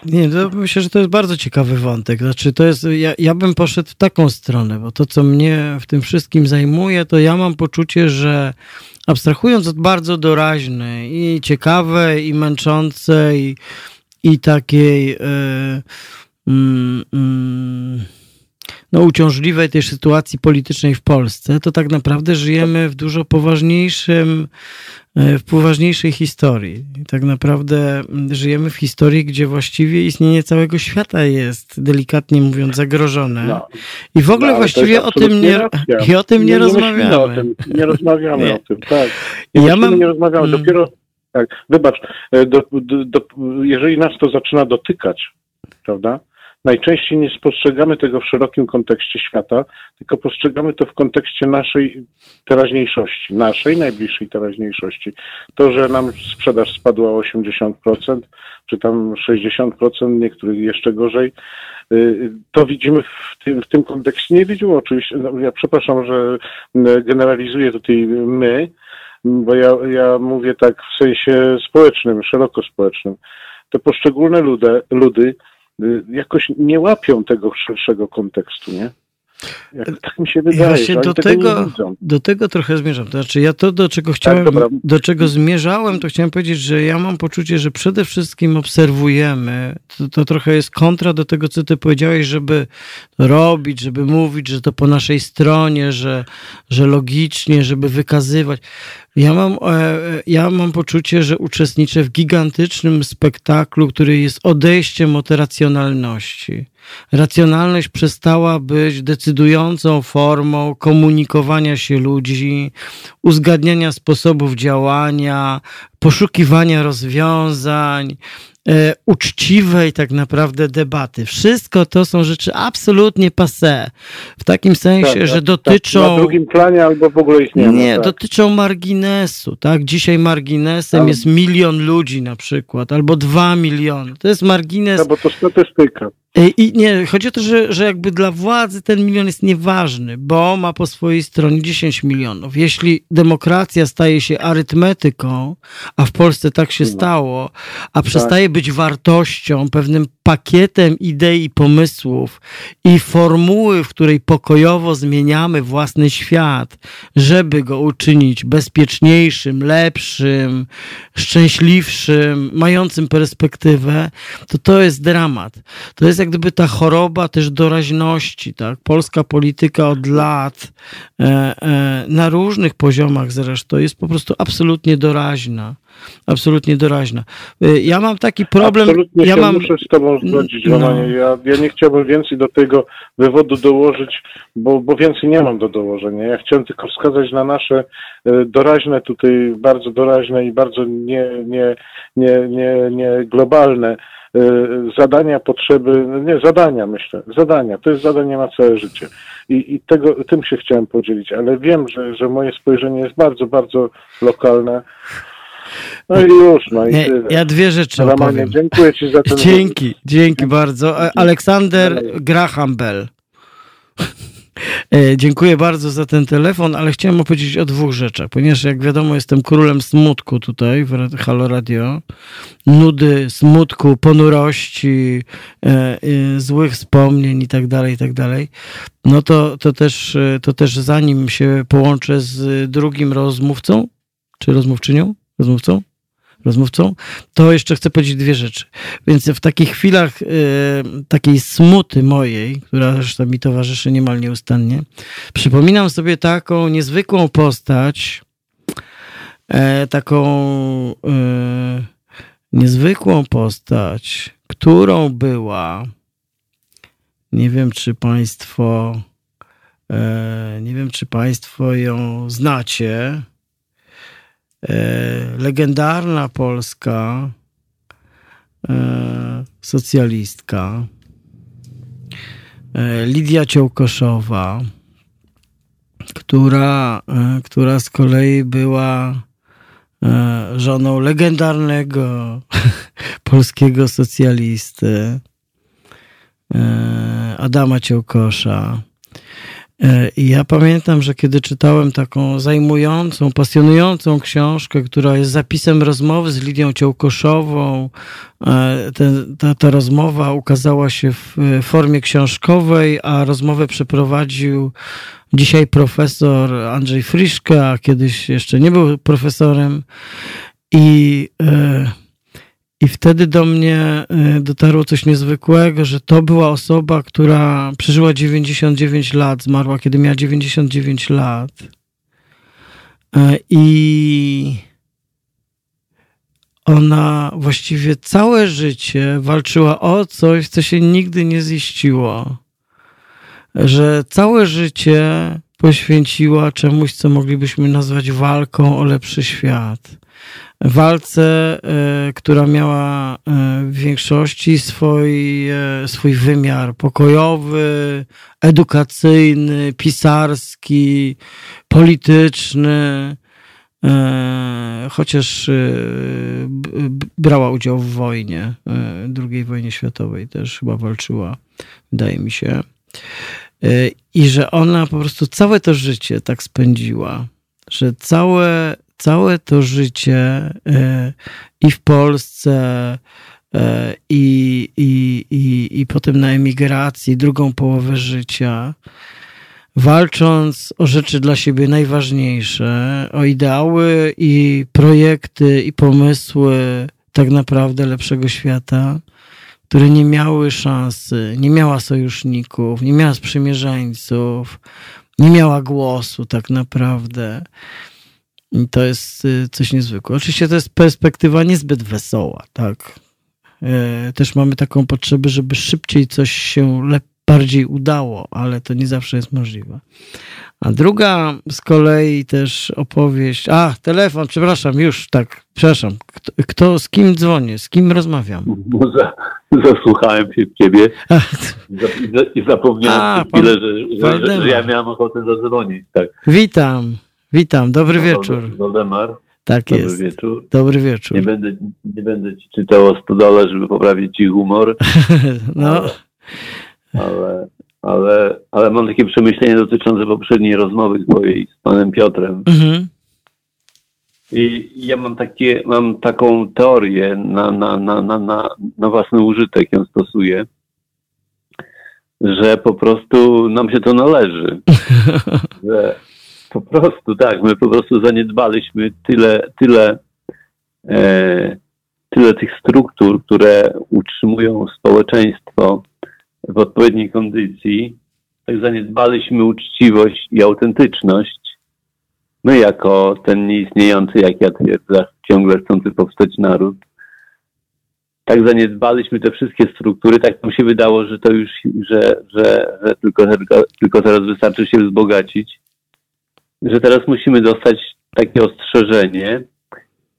Nie, myślę, że to jest bardzo ciekawy wątek. Znaczy, to jest, ja, ja bym poszedł w taką stronę, bo to, co mnie w tym wszystkim zajmuje, to ja mam poczucie, że abstrahując od bardzo doraźnej i ciekawej, i męczącej, i, i takiej yy, yy, no, uciążliwej tej sytuacji politycznej w Polsce, to tak naprawdę żyjemy w dużo poważniejszym, e, w poważniejszej historii. Tak naprawdę mm, żyjemy w historii, gdzie właściwie istnienie całego świata jest, delikatnie mówiąc, zagrożone. No. I w ogóle no, właściwie o tym nie, i o tym nie, nie rozmawiamy. O tym, nie rozmawiamy [laughs] nie. o tym, tak. I ja mam... nie rozmawiamy. Mm. Dopiero, tak, wybacz, e, do, do, do, jeżeli nas to zaczyna dotykać, prawda, najczęściej nie spostrzegamy tego w szerokim kontekście świata, tylko postrzegamy to w kontekście naszej teraźniejszości, naszej najbliższej teraźniejszości. To, że nam sprzedaż spadła o 80%, czy tam 60%, niektórych jeszcze gorzej, y, to widzimy w tym, w tym kontekście. Nie widzimy oczywiście, no ja przepraszam, że generalizuję tutaj my, bo ja, ja mówię tak w sensie społecznym, szeroko społecznym. Te poszczególne ludy, jakoś nie łapią tego szerszego kontekstu, nie? Tak mi się wydaje. Właśnie do tego, do tego trochę zmierzam. To znaczy, ja to, do czego tak, chciałem, tak, do czego zmierzałem, to chciałem powiedzieć, że ja mam poczucie, że przede wszystkim obserwujemy. To, to trochę jest kontra do tego, co ty powiedziałeś, żeby robić, żeby mówić, że to po naszej stronie, że, że logicznie, żeby wykazywać. Ja mam, e, ja mam poczucie, że uczestniczę w gigantycznym spektaklu, który jest odejściem od racjonalności. Racjonalność przestała być decydującą formą komunikowania się ludzi, uzgadniania sposobów działania, poszukiwania rozwiązań, e, uczciwej tak naprawdę debaty. Wszystko to są rzeczy absolutnie passe. W takim sensie, tak, że tak, dotyczą... Tak, na drugim planie albo w ogóle ich nie ma. Nie, tak. dotyczą marginesu. Tak? Dzisiaj marginesem Ale... jest milion ludzi na przykład, albo dwa miliony. To jest margines... No bo to statystyka. I nie, chodzi o to, że, że jakby dla władzy ten milion jest nieważny, bo ma po swojej stronie 10 milionów. Jeśli demokracja staje się arytmetyką, a w Polsce tak się no. stało, a tak. przestaje być wartością, pewnym pakietem idei pomysłów i formuły, w której pokojowo zmieniamy własny świat, żeby go uczynić bezpieczniejszym, lepszym, szczęśliwszym, mającym perspektywę, to to jest dramat. To jest jak gdyby ta choroba też doraźności, tak? Polska polityka od lat e, e, na różnych poziomach zresztą jest po prostu absolutnie doraźna. Absolutnie doraźna. E, ja mam taki problem. Absolutnie ja się mam... muszę z Tobą zgodzić, no. ja, ja nie chciałbym więcej do tego wywodu dołożyć, bo, bo więcej nie mam do dołożenia. Ja chciałem tylko wskazać na nasze doraźne tutaj, bardzo doraźne i bardzo nie, nie, nie, nie, nie globalne zadania, potrzeby, no nie zadania myślę, zadania, to jest zadanie na całe życie. I, i tego, tym się chciałem podzielić, ale wiem, że, że moje spojrzenie jest bardzo, bardzo lokalne. No i już, no i nie, Ja dwie rzeczy Romanie, opowiem. Dziękuję Ci za ten... [laughs] Dzięki, dzięki bardzo. Aleksander Graham Bell. E, dziękuję bardzo za ten telefon, ale chciałem opowiedzieć o dwóch rzeczach, ponieważ jak wiadomo jestem królem smutku tutaj w Halo Radio. Nudy, smutku, ponurości, e, e, złych wspomnień i tak dalej, i tak dalej. No to, to, też, to też zanim się połączę z drugim rozmówcą, czy rozmówczynią, rozmówcą, rozmówcą, to jeszcze chcę powiedzieć dwie rzeczy. Więc w takich chwilach y, takiej smuty mojej, która zresztą mi towarzyszy niemal nieustannie, przypominam sobie taką niezwykłą postać, e, taką e, niezwykłą postać, którą była, nie wiem czy Państwo, nie wiem czy Państwo ją znacie, legendarna polska e, socjalistka e, Lidia Ciołkoszowa, która, która z kolei była żoną legendarnego [laughs] polskiego socjalisty Adama Ciołkosza. E, ja pamiętam, że kiedy czytałem taką zajmującą, pasjonującą książkę, która jest zapisem rozmowy z Lidią Ciołkoszową, e, ten, ta, ta rozmowa ukazała się w formie książkowej, a rozmowę przeprowadził dzisiaj profesor Andrzej Friszka, kiedyś jeszcze nie był profesorem. I e, i wtedy do mnie y, dotarło coś niezwykłego, że to była osoba, która przeżyła 99 lat, zmarła kiedy miała 99 lat. E, I ona właściwie całe życie walczyła o coś, co się nigdy nie ziściło. Że całe życie poświęciła czemuś, co moglibyśmy nazwać walką o lepszy świat walce, e, która miała e, w większości swój, e, swój wymiar pokojowy, edukacyjny, pisarski, polityczny, chociaż brała udział w wojnie, II wojnie światowej też chyba walczyła, wydaje mi się. I że ona po prostu całe to życie tak spędziła, że całe całe to życie e, i w Polsce, e, i, i, i, i potem na emigracji, drugą połowę życia, walcząc o rzeczy dla siebie najważniejsze, o ideały i projekty i pomysły tak naprawdę lepszego świata, które nie miały szansy, nie miała sojuszników, nie miała sprzymierzeńców, nie miała głosu tak naprawdę. I to jest y, coś niezwykłego. Oczywiście to jest perspektywa niezbyt wesoła, tak. E, też mamy taką potrzebę, żeby szybciej coś się bardziej udało, ale to nie zawsze jest możliwe. A druga z kolei też opowieść. A, telefon, przepraszam, już tak, przepraszam. Kto, kto z kim dzwonię, z kim rozmawiam? Może zasłuchałem się w ciebie i zapomniałem A, chwilę, że, że, że, ja miałem ochotę zadzwonić. Tak. Witam. Witam, dobry wieczór. Waldemar. Tak dobry jest. Wieczór. Dobry wieczór. Nie będę, nie będę ci czytał o stodole, żeby poprawić ci humor. [laughs] no. Ale, ale, ale mam takie przemyślenie dotyczące poprzedniej rozmowy mojej z panem Piotrem. Mhm. I ja mam takie, mam taką teorię na, na, na, na, na, na własny użytek, ją stosuję, że po prostu nam się to należy. [laughs] że, po prostu tak, my po prostu zaniedbaliśmy tyle, tyle, e, tyle tych struktur, które utrzymują społeczeństwo w odpowiedniej kondycji. Tak zaniedbaliśmy uczciwość i autentyczność. My jako ten nieistniejący, jak ja twierdzę, ciągle chcący powstać naród, tak zaniedbaliśmy te wszystkie struktury, tak nam się wydało, że to już, że, że, że tylko, tylko teraz wystarczy się wzbogacić że teraz musimy dostać takie ostrzeżenie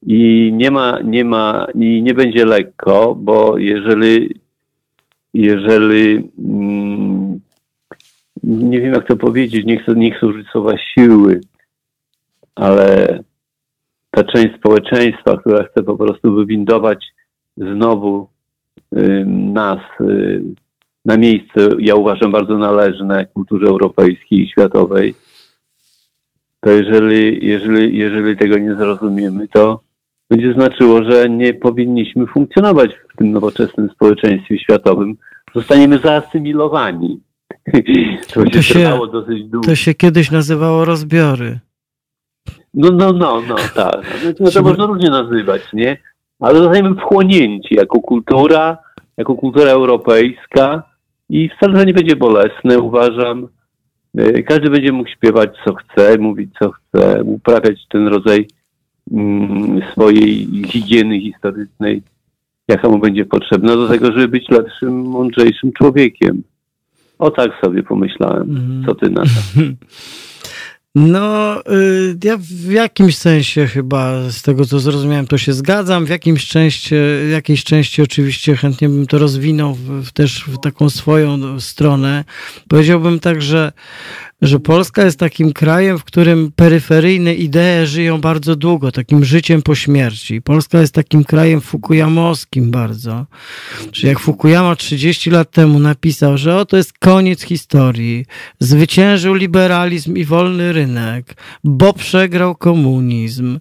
i nie ma, nie ma, i nie będzie lekko, bo jeżeli, jeżeli, mm, nie wiem jak to powiedzieć, nie chcę, nie chcę użyć słowa siły, ale ta część społeczeństwa, która chce po prostu wywindować znowu y, nas y, na miejsce, ja uważam bardzo należne kulturze europejskiej i światowej, to jeżeli, jeżeli, jeżeli tego nie zrozumiemy, to będzie znaczyło, że nie powinniśmy funkcjonować w tym nowoczesnym społeczeństwie światowym. Zostaniemy zaasymilowani. [laughs] To się, to się, dosyć długo. To się kiedyś nazywało rozbiory. No, no, no, no, tak. No, to można różnie nazywać, nie? Ale zostaniemy wchłonięci jako kultura, jako kultura europejska i wcale nie będzie bolesne, uważam. E, każdy będzie mógł śpiewać co chce, mówić co chce, uprawiać ten rodzaj mm, swojej higieny historycznej, jaka mu będzie potrzebna do tego, żeby być lepszym, mądrzejszym człowiekiem. O tak sobie pomyślałem. Co ty na to? [laughs] No, y, ja w jakimś sensie chyba z tego, co zrozumiałem, to się zgadzam. W jakimś części, jakiejś części oczywiście chętnie bym to rozwinął w, też w taką swoją stronę. Powiedziałbym tak, że że Polska jest takim krajem, w którym peryferyjne idee żyją bardzo długo, takim życiem po śmierci. Polska jest takim krajem fukuyamowskim bardzo. Czyli jak Fukuyama 30 lat temu napisał, że oto jest koniec historii, zwyciężył liberalizm i wolny rynek, bo przegrał komunizm.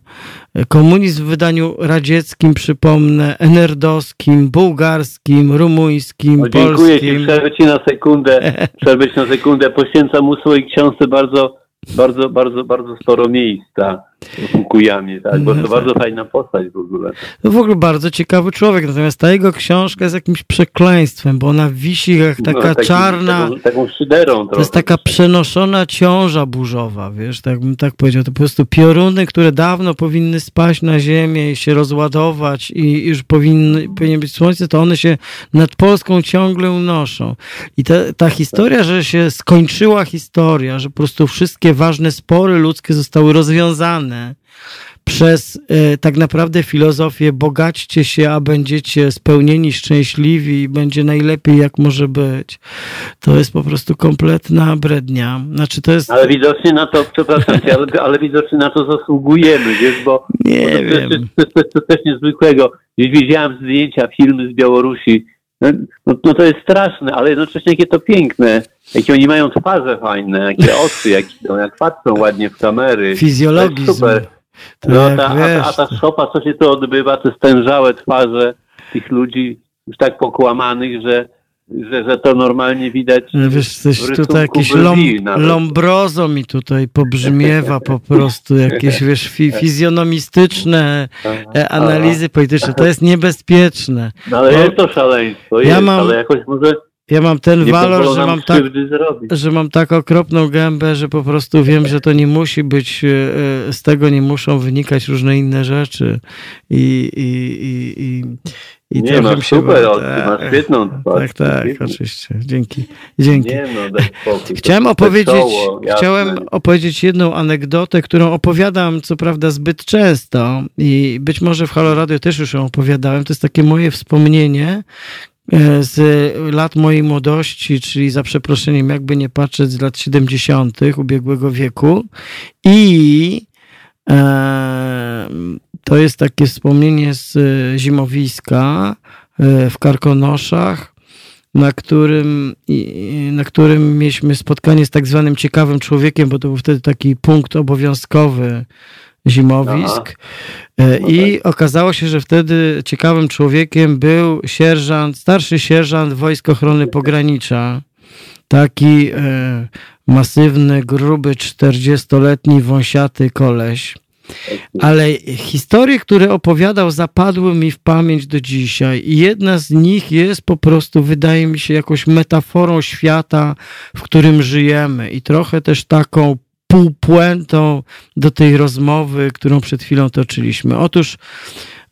Komunizm w wydaniu radzieckim, przypomnę, enerdowskim, bułgarskim, rumuńskim, No, dziękuję Ci, polskim. przerwę Ci na sekundę, [laughs] przerwę Ci na sekundę. Poświęcam mu swojej książce bardzo, bardzo, bardzo, bardzo sporo miejsca w Fukuyamie, tak, bo to bardzo fajna postać w ogóle. To w ogóle bardzo ciekawy człowiek, natomiast ta jego książka jest jakimś przekleństwem, bo ona wisi jak taka No, taki- czarna, Taką, taką szyderą to jest taka przenoszona ciąża burzowa, wiesz, tak bym tak powiedział, to po prostu pioruny, które dawno powinny spaść na ziemię i się rozładować i już powinny, powinien być słońce, to one się nad Polską ciągle unoszą. I ta, ta historia, że się skończyła historia, że po prostu wszystkie ważne spory ludzkie zostały rozwiązane przez e, tak naprawdę filozofię bogaćcie się, a będziecie spełnieni, szczęśliwi i będzie najlepiej jak może być. To jest po prostu kompletna brednia. Znaczy to jest... Ale widocznie na to, przepraszam cię, ale, ale widocznie na to zasługujemy, wiesz, bo Nie bo to, wiem. To, to, to, to też niezwykłego. Widziałem zdjęcia, filmy z Białorusi. No, no, no to jest straszne, ale jednocześnie jakie to piękne. Jakie oni mają twarze fajne, jakie [laughs] oczy, jak, no, jak patrzą ładnie w kamery. Fizjologizm. super. To No, ta, a, wiesz, a ta szopa, co się tu odbywa, te stężałe twarze tych ludzi już tak pokłamanych, że, że, że to normalnie widać. No Wiesz, coś tutaj brwi lom, nawet. lombrozo mi tutaj pobrzmiewa po prostu, jakieś [laughs] wiesz, fi, fizjonomistyczne e, analizy polityczne. To jest niebezpieczne. No, ale jest to szaleństwo, ja jest, mam- ale jakoś może Ja mam ten nie walor, że mam tak że mam tak okropną gębę, że po prostu wiem, że to nie musi być, e, e, z tego nie muszą wynikać różne inne rzeczy. I, i, i, i, i Nie, masz super wa- oczy, masz świetną twarz. Tak, tak, Świetnie. oczywiście. Dzięki. Dzięki. Nie no, daj spokój. Chciałem opowiedzieć, jasne. chciałem opowiedzieć jedną anegdotę, którą opowiadam co prawda zbyt często i być może w Halo Radio też już ją opowiadałem. To jest takie moje wspomnienie e, z lat mojej młodości, czyli za przeproszeniem jakby nie patrzeć z lat 70. ubiegłego wieku i e, to jest takie wspomnienie z e, zimowiska e, w Karkonoszach, na którym, i- na którym mieliśmy spotkanie z tak zwanym ciekawym człowiekiem, bo to był wtedy taki punkt obowiązkowy zimowisk. E, No I okazało się, że wtedy ciekawym człowiekiem był sierżant, starszy sierżant Wojsk Ochrony Pogranicza. Taki masywny, gruby, 40-letni, wąsiaty koleś. Ale historie, które opowiadał, zapadły mi w pamięć do dzisiaj. I jedna z nich jest po prostu, wydaje mi się, jakąś metaforą świata, w którym żyjemy. I trochę też taką półpuentą do tej rozmowy, którą przed chwilą toczyliśmy. Otóż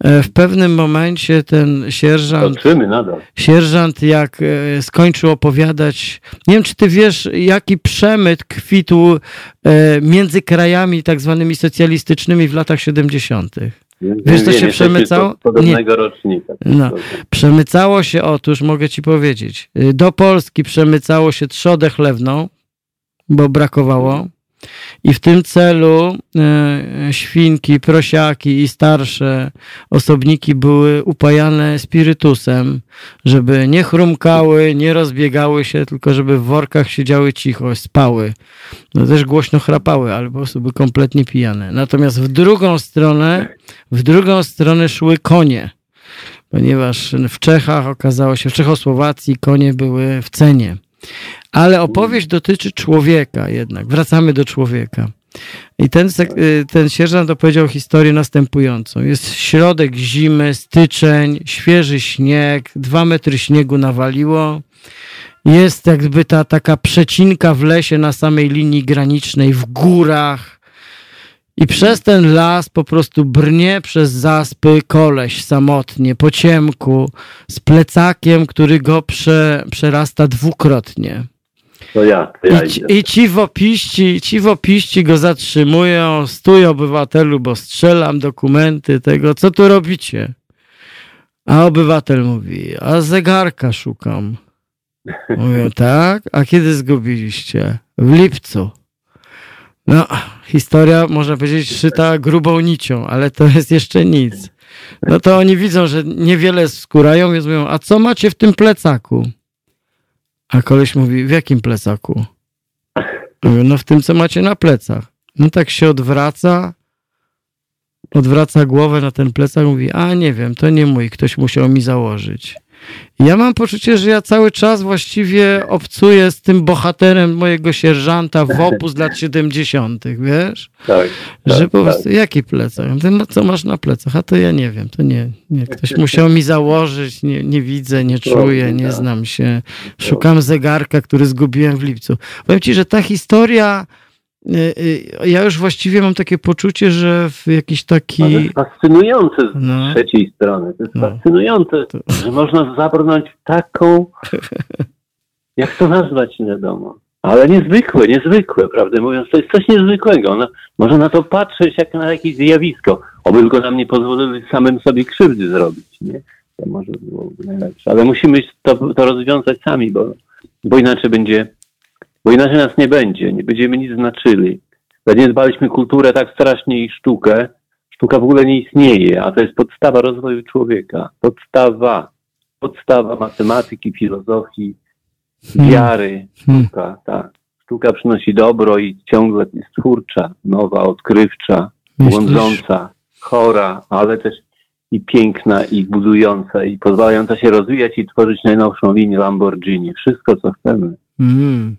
w pewnym momencie ten sierżant nadal. sierżant jak e, skończył opowiadać, nie wiem czy ty wiesz, jaki przemyt kwitł e, między krajami tak zwanymi socjalistycznymi w latach 70. Wiesz, co się przemycało? Podobnego rocznika. No. Przemycało się otóż, mogę ci powiedzieć, y, do Polski przemycało się trzodę chlewną, bo brakowało. I w tym celu e, świnki, prosiaki i starsze osobniki były upajane spirytusem, żeby nie chrumkały, nie rozbiegały się, tylko żeby w workach siedziały cicho, spały. No też głośno chrapały, prostu były kompletnie pijane. Natomiast w drugą stronę, w drugą stronę szły konie ponieważ w Czechach okazało się, w Czechosłowacji konie były w cenie. Ale opowieść dotyczy człowieka jednak. Wracamy do człowieka. I ten, y, ten sierżant opowiedział historię następującą. Jest środek zimy, styczeń, świeży śnieg, dwa metry śniegu nawaliło. Jest jakby ta taka przecinka w lesie na samej linii granicznej, w górach. I przez ten las po prostu brnie przez zaspy koleś samotnie, po ciemku, z plecakiem, który go prze, przerasta dwukrotnie. To ja, to ja I, ci-. I ci wopiści, ci wopiści go zatrzymują, stój obywatelu, bo strzelam dokumenty tego, co tu robicie? A obywatel mówi, a zegarka szukam. Mówią, tak? A kiedy zgubiliście? W lipcu. No, historia, można powiedzieć, szyta grubą nicią, ale to jest jeszcze nic. No to oni widzą, że niewiele skórają, więc mówią, a co macie w tym plecaku? A koleś mówi, w jakim plecaku? Mówię, no w tym, co macie na plecach. No tak się odwraca, odwraca głowę na ten plecak, mówi, a nie wiem, to nie mój, ktoś musiał mi założyć. Ja mam poczucie, że ja cały czas właściwie obcuję z tym bohaterem mojego sierżanta w opus lat 70., wiesz? Tak. że tak, po prostu, jaki plecak? No co masz na plecach? A to ja nie wiem, to nie, nie. Ktoś musiał mi założyć, nie, nie widzę, nie czuję, nie znam się. Szukam zegarka, który zgubiłem w lipcu. Powiem ci, że ta historia, ja już właściwie mam takie poczucie, że w jakiś To taki... jest fascynujące z No. trzeciej strony. To jest No. fascynujące, To- że można zabrnąć taką, [laughs] jak to nazwać, nie wiadomo. Ale niezwykłe, niezwykłe, prawdę mówiąc, to jest coś niezwykłego. No, można na to patrzeć jak na jakieś zjawisko. Oby tylko nam nie pozwolili samym sobie krzywdy zrobić, nie? To może byłoby najlepsze. Ale musimy to, to rozwiązać sami, bo, bo inaczej będzie, bo inaczej nas nie będzie, nie będziemy nic znaczyli. Zaniedbaliśmy kulturę tak strasznie i sztukę. Sztuka w ogóle nie istnieje, a to jest podstawa rozwoju człowieka. Podstawa. Podstawa matematyki, filozofii, Hmm. wiary. Hmm. Sztuka, tak. Sztuka przynosi dobro i ciągle jest twórcza, nowa, odkrywcza, błądząca, chora, ale też i piękna, i budująca, i pozwalająca się rozwijać i tworzyć najnowszą linię Lamborghini. Wszystko, co chcemy. Mm.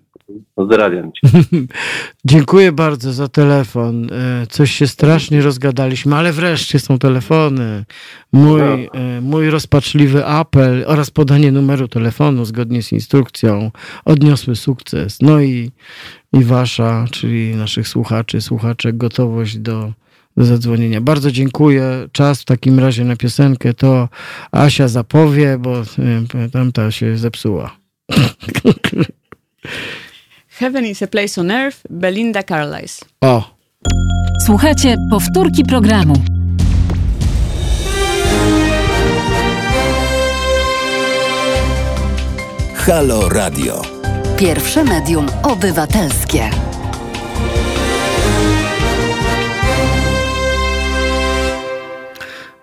Pozdrawiam cię. [laughs] Dziękuję bardzo za telefon. E, Coś się strasznie rozgadaliśmy, ale wreszcie są telefony. Mój, e, mój rozpaczliwy apel oraz podanie numeru telefonu zgodnie z instrukcją odniosły sukces. No i, i wasza, czyli naszych słuchaczy, słuchaczek, gotowość do, do zadzwonienia. Bardzo dziękuję. Czas w takim razie na piosenkę to Asia zapowie, bo e, tamta się zepsuła. [laughs] Heaven is a place on earth, Belinda Carlisle. O! Słuchajcie powtórki programu. Halo Radio. Pierwsze medium obywatelskie.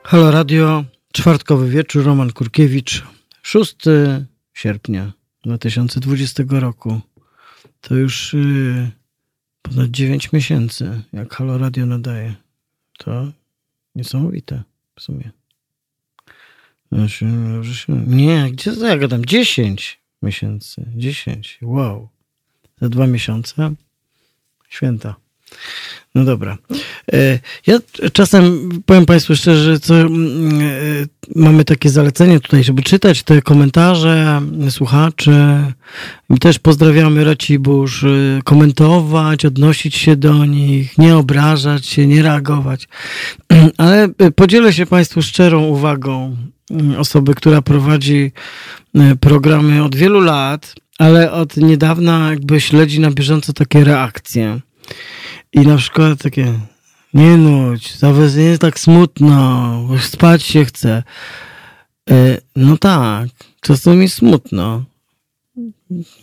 Halo Radio, czwartkowy wieczór, Roman Kurkiewicz, 6 sierpnia 2020 roku. To już yy, ponad 9 miesięcy, jak Halo Radio nadaje. To niesamowite w sumie. Nie, gdzie to ja gadam? 10 miesięcy. 10, wow. Za dwa miesiące święta. No dobra. E, Ja czasem powiem Państwu szczerze, co mm, e, mamy takie zalecenie tutaj, żeby czytać te komentarze słuchaczy. I też pozdrawiamy Racibórz, e, komentować, odnosić się do nich, nie obrażać się, nie reagować. [clears throat] Ale podzielę się Państwu szczerą uwagą mm, osoby, która prowadzi programy od wielu lat, ale od niedawna jakby śledzi na bieżąco takie reakcje. I na przykład takie, nie nudź, zawsze nie jest tak smutno, już spać się chce. E, No tak, czasem mi smutno.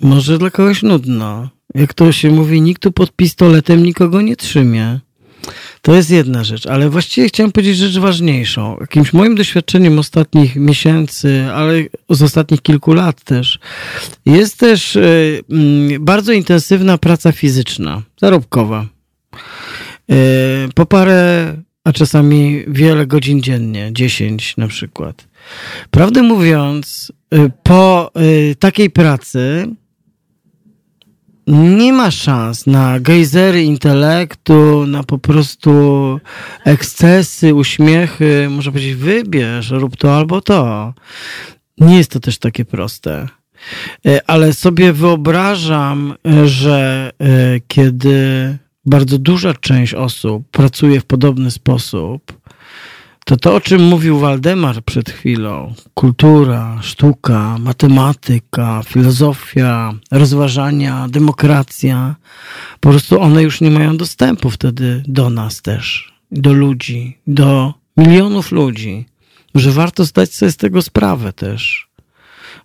Może dla kogoś nudno. Jak to się mówi, nikt tu pod pistoletem nikogo nie trzymie. To jest jedna rzecz, ale właściwie chciałem powiedzieć rzecz ważniejszą. Jakimś moim doświadczeniem ostatnich miesięcy, ale z ostatnich kilku lat też, jest też e, bardzo intensywna praca fizyczna, zarobkowa. E, Po parę, a czasami wiele godzin dziennie, 10 na przykład. Prawdę mówiąc, e, po e, takiej pracy nie ma szans na gejzery intelektu, na po prostu ekscesy, uśmiechy. Można powiedzieć, wybierz, rób to albo to. Nie jest to też takie proste. Ale sobie wyobrażam, że kiedy bardzo duża część osób pracuje w podobny sposób, to to, o czym mówił Waldemar przed chwilą, kultura, sztuka, matematyka, filozofia, rozważania, demokracja, po prostu one już nie mają dostępu wtedy do nas też, do ludzi, do milionów ludzi, że warto zdać sobie z tego sprawę też,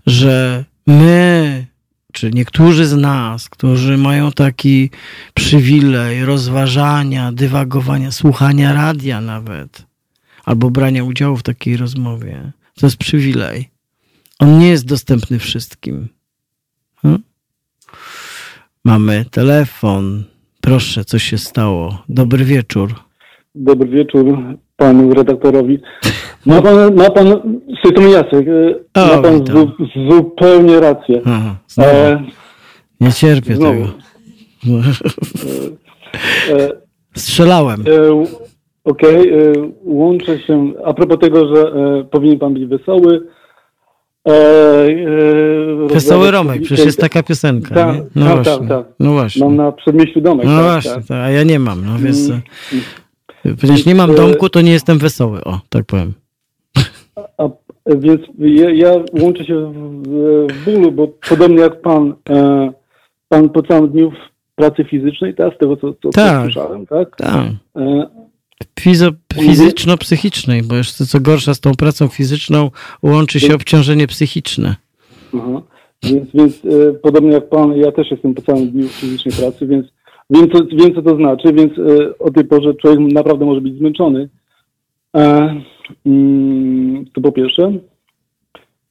że my, słuchaczy, niektórzy z nas, którzy mają taki przywilej rozważania, dywagowania, słuchania radia nawet, albo brania udziału w takiej rozmowie, to jest przywilej. On nie jest dostępny wszystkim. Hmm? Mamy telefon. Proszę, co się stało? Dobry wieczór. Dobry wieczór panu redaktorowi. Ma pan, ma pan Sytom Jacek, e, O, ma pan zu, zupełnie rację. Aha. E, Nie cierpię znowu. tego. e, Strzelałem. e, Okej, e, łączę się. A propos tego, że e, powinien pan być wesoły. E, e, Wesoły Romek, przecież jest taka piosenka. Tak, nie? No tak, właśnie. tak, tak. No właśnie. Mam na przedmieściu domek. No tak, właśnie, tak. tak, a ja nie mam, no więc Mm. Ponieważ nie mam E, domku, to nie jestem wesoły, o, tak powiem. A, więc ja, ja łączę się w, w bólu, bo podobnie jak pan, e, pan po całym dniu w pracy fizycznej, tak, z tego co, co, co Tak. słyszałem, tak? Tak. E, Fizo- Fizyczno-psychicznej, bo jeszcze co gorsza z tą pracą fizyczną łączy się obciążenie psychiczne. aha. Więc, więc e, podobnie jak pan, ja też jestem po całym dniu w fizycznej pracy, więc wiem co, wiem, co to znaczy, więc e, o tej porze człowiek naprawdę może być zmęczony. E, mm, to po pierwsze.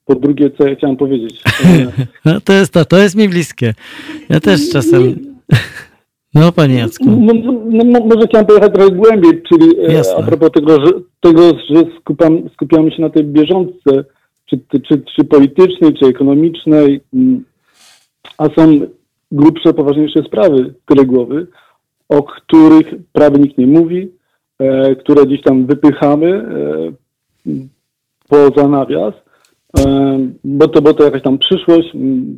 Po drugie, co ja chciałem powiedzieć. [laughs] No, to jest to, to jest mi bliskie. Ja też czasem... [laughs] No, panie Jacku. No, no, no, może chciałem pojechać trochę głębiej, czyli e, Jasne. a propos tego, że, tego, że skupiam, skupiamy się na tej bieżące, czy, czy, czy politycznej, czy ekonomicznej, mm, a są grubsze, poważniejsze sprawy tyle głowy, o których prawie nikt nie mówi, e, które gdzieś tam wypychamy e, poza nawias, e, bo, to, bo to jakaś tam przyszłość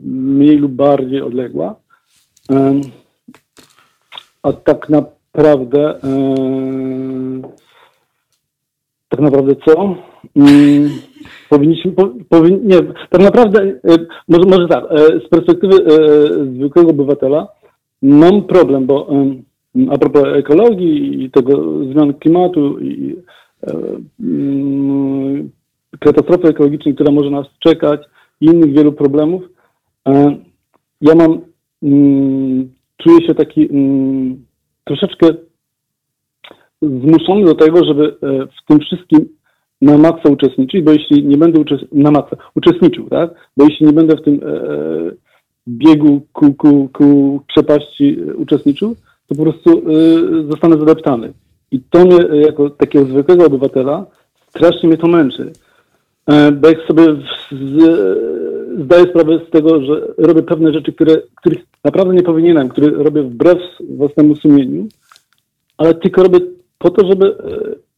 mniej lub bardziej odległa. E, a tak naprawdę, e, tak naprawdę co? Mm, powinniśmy, po, powin, nie, tak naprawdę, e, może, może tak, e, z perspektywy e, zwykłego obywatela mam problem, bo a propos ekologii i tego zmian klimatu i katastrofy ekologicznej, która może nas czekać i innych wielu problemów, ja mam, mm, czuję się taki mm, troszeczkę zmuszony do tego, żeby w tym wszystkim na maksa uczestniczyć, bo jeśli nie będę na maksa uczestniczył, tak? Bo jeśli nie będę w tym e, biegu ku, ku, ku przepaści e, uczestniczył, to po prostu e, zostanę zadeptany. I to mnie e, jako takiego zwykłego obywatela strasznie mnie to męczy. E, Bo jak sobie z, zdaję sprawę z tego, że robię pewne rzeczy, które, których naprawdę nie powinienem, które robię wbrew własnemu sumieniu, ale tylko robię po to, żeby e,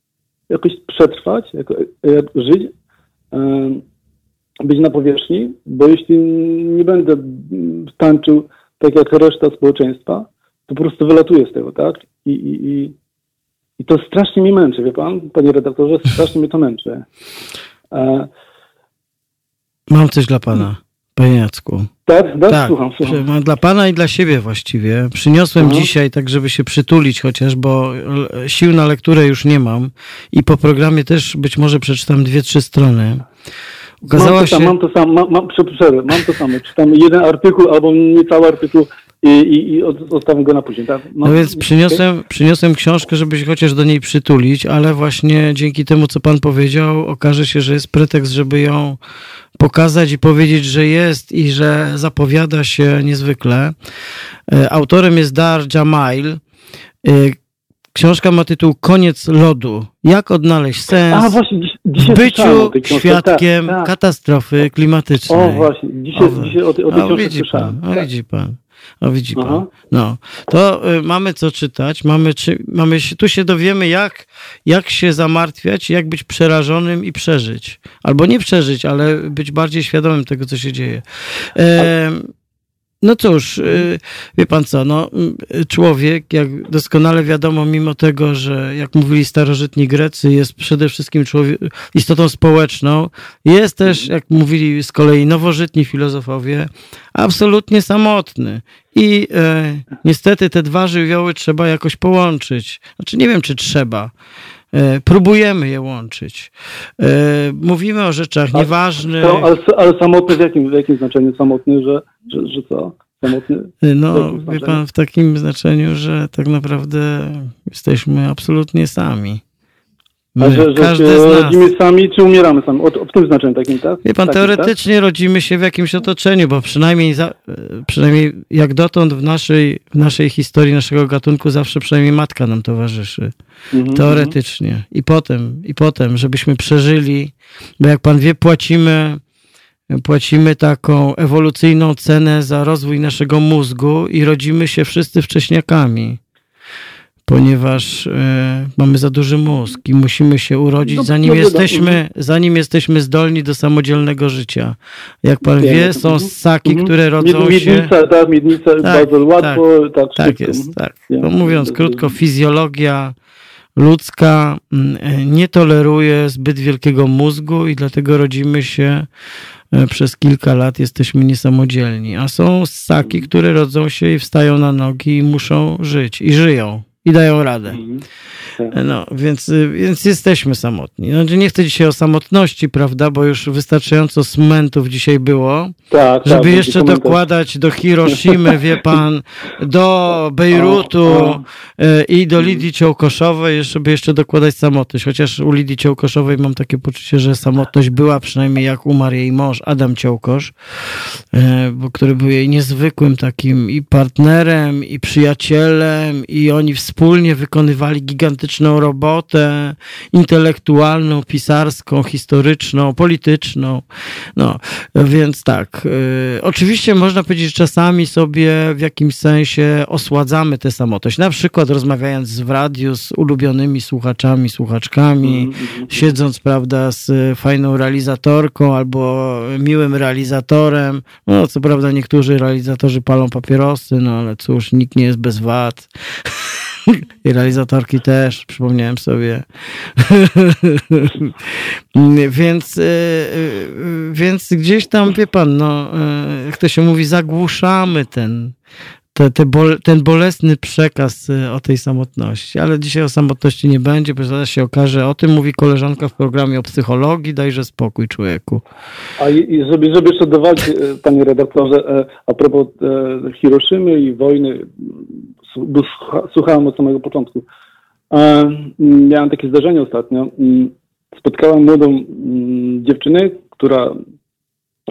jakoś przetrwać, jako, e, jak żyć, być na powierzchni, bo jeśli nie będę tańczył tak jak reszta społeczeństwa, to po prostu wylatuję z tego, tak? I, i, i, i to strasznie mnie męczy, wie pan, panie redaktorze, strasznie mnie to męczy. E, Mam coś dla pana, panie Jacku. tak, tak, Tak, słucham, słucham. dla pana i dla siebie właściwie. Przyniosłem Mhm. dzisiaj tak, żeby się przytulić chociaż, bo l- sił na lekturę już nie mam i po programie też być może przeczytam dwie, trzy strony. Okazała mam to się... samo, mam to samo, mam, mam, mam to samo. Czytam jeden artykuł albo nie cały artykuł i, i, i go na później, tak? No więc przyniosłem, przyniosłem książkę, żeby się chociaż do niej przytulić, ale właśnie dzięki temu, co pan powiedział, okaże się, że jest pretekst, żeby ją pokazać i powiedzieć, że jest i że zapowiada się niezwykle. E, Autorem jest Dar Jamail. E, Książka ma tytuł Koniec lodu. Jak odnaleźć sens A właśnie, dziś, w dzisiaj byciu świadkiem tak, tak. katastrofy klimatycznej. O właśnie, dzisiaj, O, dzisiaj o tej, o tej o, książce widzi słyszałem. pan, o, Tak. widzi pan. O, widzi pan. Aha. No, to y, mamy co czytać, mamy, czy, mamy się, tu się dowiemy, jak, jak się zamartwiać, jak być przerażonym i przeżyć. Albo nie przeżyć, ale być bardziej świadomym tego, co się dzieje. E, no cóż, y, wie pan co, no, człowiek, jak doskonale wiadomo, mimo tego, że jak mówili starożytni Grecy, jest przede wszystkim człowiek, istotą społeczną, jest też, jak mówili z kolei nowożytni filozofowie, absolutnie samotny. I e, niestety te dwa żywioły trzeba jakoś połączyć. Znaczy nie wiem, czy trzeba. E, próbujemy je łączyć. E, mówimy o rzeczach nieważnych. To, ale, ale samotny w jakim, w jakim znaczeniu samotny, że, że, że co? Samotny? No, jakim wie pan, w takim znaczeniu, że tak naprawdę jesteśmy absolutnie sami. My, że, każdy z nas. rodzimy sami, czy umieramy sami? O, w tym znaczeniu takim, tak? Wie pan, takim, teoretycznie rodzimy się w jakimś otoczeniu, bo przynajmniej, za, e, przynajmniej jak dotąd w naszej, w naszej historii naszego gatunku zawsze przynajmniej matka nam towarzyszy. Tak? Mhm, Teoretycznie. I potem, i potem, żebyśmy przeżyli, bo jak pan wie, płacimy, płacimy taką ewolucyjną cenę za rozwój naszego mózgu i rodzimy się wszyscy wcześniakami. Ponieważ e, mamy za duży mózg i musimy się urodzić, No, zanim no jesteśmy, zanim jesteśmy zdolni do samodzielnego życia. Jak pan wie, są ssaki, mhm. które rodzą Mied- się. Miednica, tak, miednica bardzo łatwo, tak, Tak szybko. jest, Mhm. tak. No, mówiąc krótko, fizjologia ludzka mm, e, nie toleruje zbyt wielkiego mózgu i dlatego rodzimy się e, przez kilka lat, jesteśmy niesamodzielni. A są ssaki, które rodzą się i wstają na nogi i muszą żyć. I żyją. I dają radę. Mhm. No, więc, y, więc jesteśmy samotni. Znaczy nie chcę dzisiaj o samotności, prawda, bo już wystarczająco smentów dzisiaj było. Tak, tak, Żeby będzie jeszcze dokładać do Hiroshimy, wie pan, [laughs] do Bejrutu O, o. e, i do Lidii Ciołkoszowej, żeby jeszcze dokładać samotność. Chociaż u Lidii Ciołkoszowej mam takie poczucie, że samotność była przynajmniej jak umarł jej mąż, Adam Ciołkosz, e, bo który był jej niezwykłym takim i partnerem, i przyjacielem, i oni wspólnie wykonywali gigantyczną robotę intelektualną, pisarską, historyczną, polityczną. No, więc tak. y, oczywiście można powiedzieć, że czasami sobie w jakimś sensie osładzamy tę samotność. Na przykład rozmawiając w radiu z ulubionymi słuchaczami, słuchaczkami, Mhm, siedząc, prawda, z fajną realizatorką albo miłym realizatorem. No, co prawda niektórzy realizatorzy palą papierosy, no ale cóż, nikt nie jest bez wad. [laughs] [laughs] I realizatorki też, przypomniałem sobie. [laughs] więc, y, y, więc gdzieś tam, wie pan, no, y, jak to się mówi, zagłuszamy ten, te, te bol, ten bolesny przekaz o tej samotności. Ale dzisiaj o samotności nie będzie, bo zaraz się okaże. O tym mówi koleżanka w programie o psychologii. Dajże spokój, człowieku. A i, i żeby, żeby jeszcze dodać, panie redaktorze, a propos e, Hiroszymy i wojny, bo słucha- słuchałem od samego początku. Miałem takie zdarzenie ostatnio. M, Spotkałem młodą m, dziewczynę, która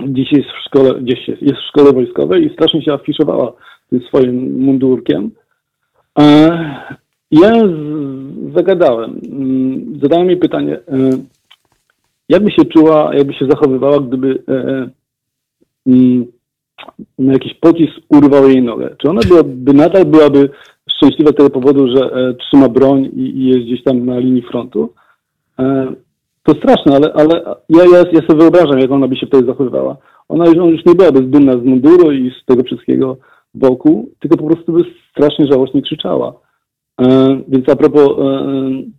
dziś jest w szkole, gdzieś jest, jest w szkole wojskowej i strasznie się afiszowała tym swoim mundurkiem. Ja zagadałem, m, zadałem jej pytanie, jakby się czuła, jakby się zachowywała, gdyby e, e, mm, no, jakiś pocisk urwał jej nogę? Czy ona byłaby, nadal byłaby szczęśliwa z tego powodu, że e, trzyma broń i, i jest gdzieś tam na linii frontu? E, to straszne, ale, ale ja, ja, ja sobie wyobrażam, jak ona by się wtedy zachowywała. Ona już, ona już nie byłaby dumna z munduru i z tego wszystkiego wokół, tylko po prostu by strasznie żałośnie krzyczała. E, Więc a propos e,